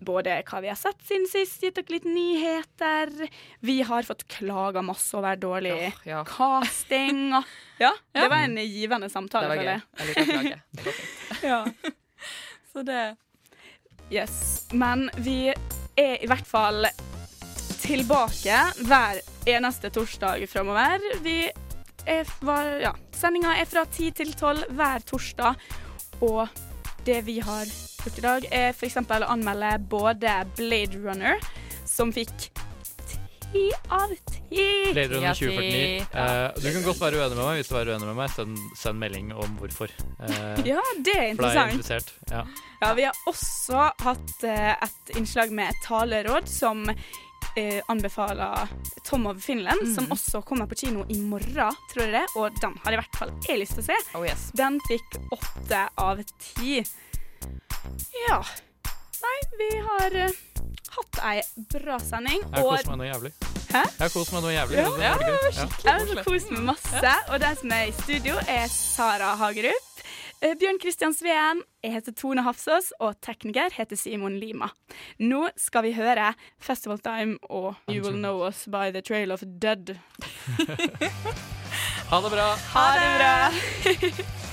både hva vi har sett siden sist, gitt dere litt nyheter. Vi har fått klager masse over dårlig ja. casting. Og, ja, Ja. det var en givende samtale, føler jeg. Jeg liker klage. Det var fint. Ja. Så det Yes. Men vi er i hvert fall tilbake hver eneste torsdag framover. Vi er var, ja, Sendinga er fra ti til tolv hver torsdag. Og det vi har gjort i dag, er f.eks. å anmelde både Blade Runner, som fikk ti av ti Blade Runner Yati. 2049. Eh, du kan godt være uenig med meg. Hvis du er uenig med meg, send, send melding om hvorfor. Eh, Ja, det er er interessant. Ja. Ja, vi har også hatt eh, et innslag med taleråd som eh, anbefaler Tom of Finland, Mhm. som også kommer på kino i morgen, tror jeg det. Og den har i hvert fall jeg lyst til å se. Oh, yes. Den fikk åtte av ti. Ja. Nei, vi har uh, hatt ei bra sending. Jeg har kost meg noe jævlig. Hæ? Jeg har kost meg noe jævlig. Ja? Ja. Jeg har kost meg masse, og den som er i studio, er Sara Hagerup. Eh, Bjørn Kristian Sveen, jeg heter Tone Hafsås, og tekniker heter Simon Lima. Nå skal vi høre Festival Time og You Will Know Us By The Trail of Dead. Ha det bra. Ha det bra!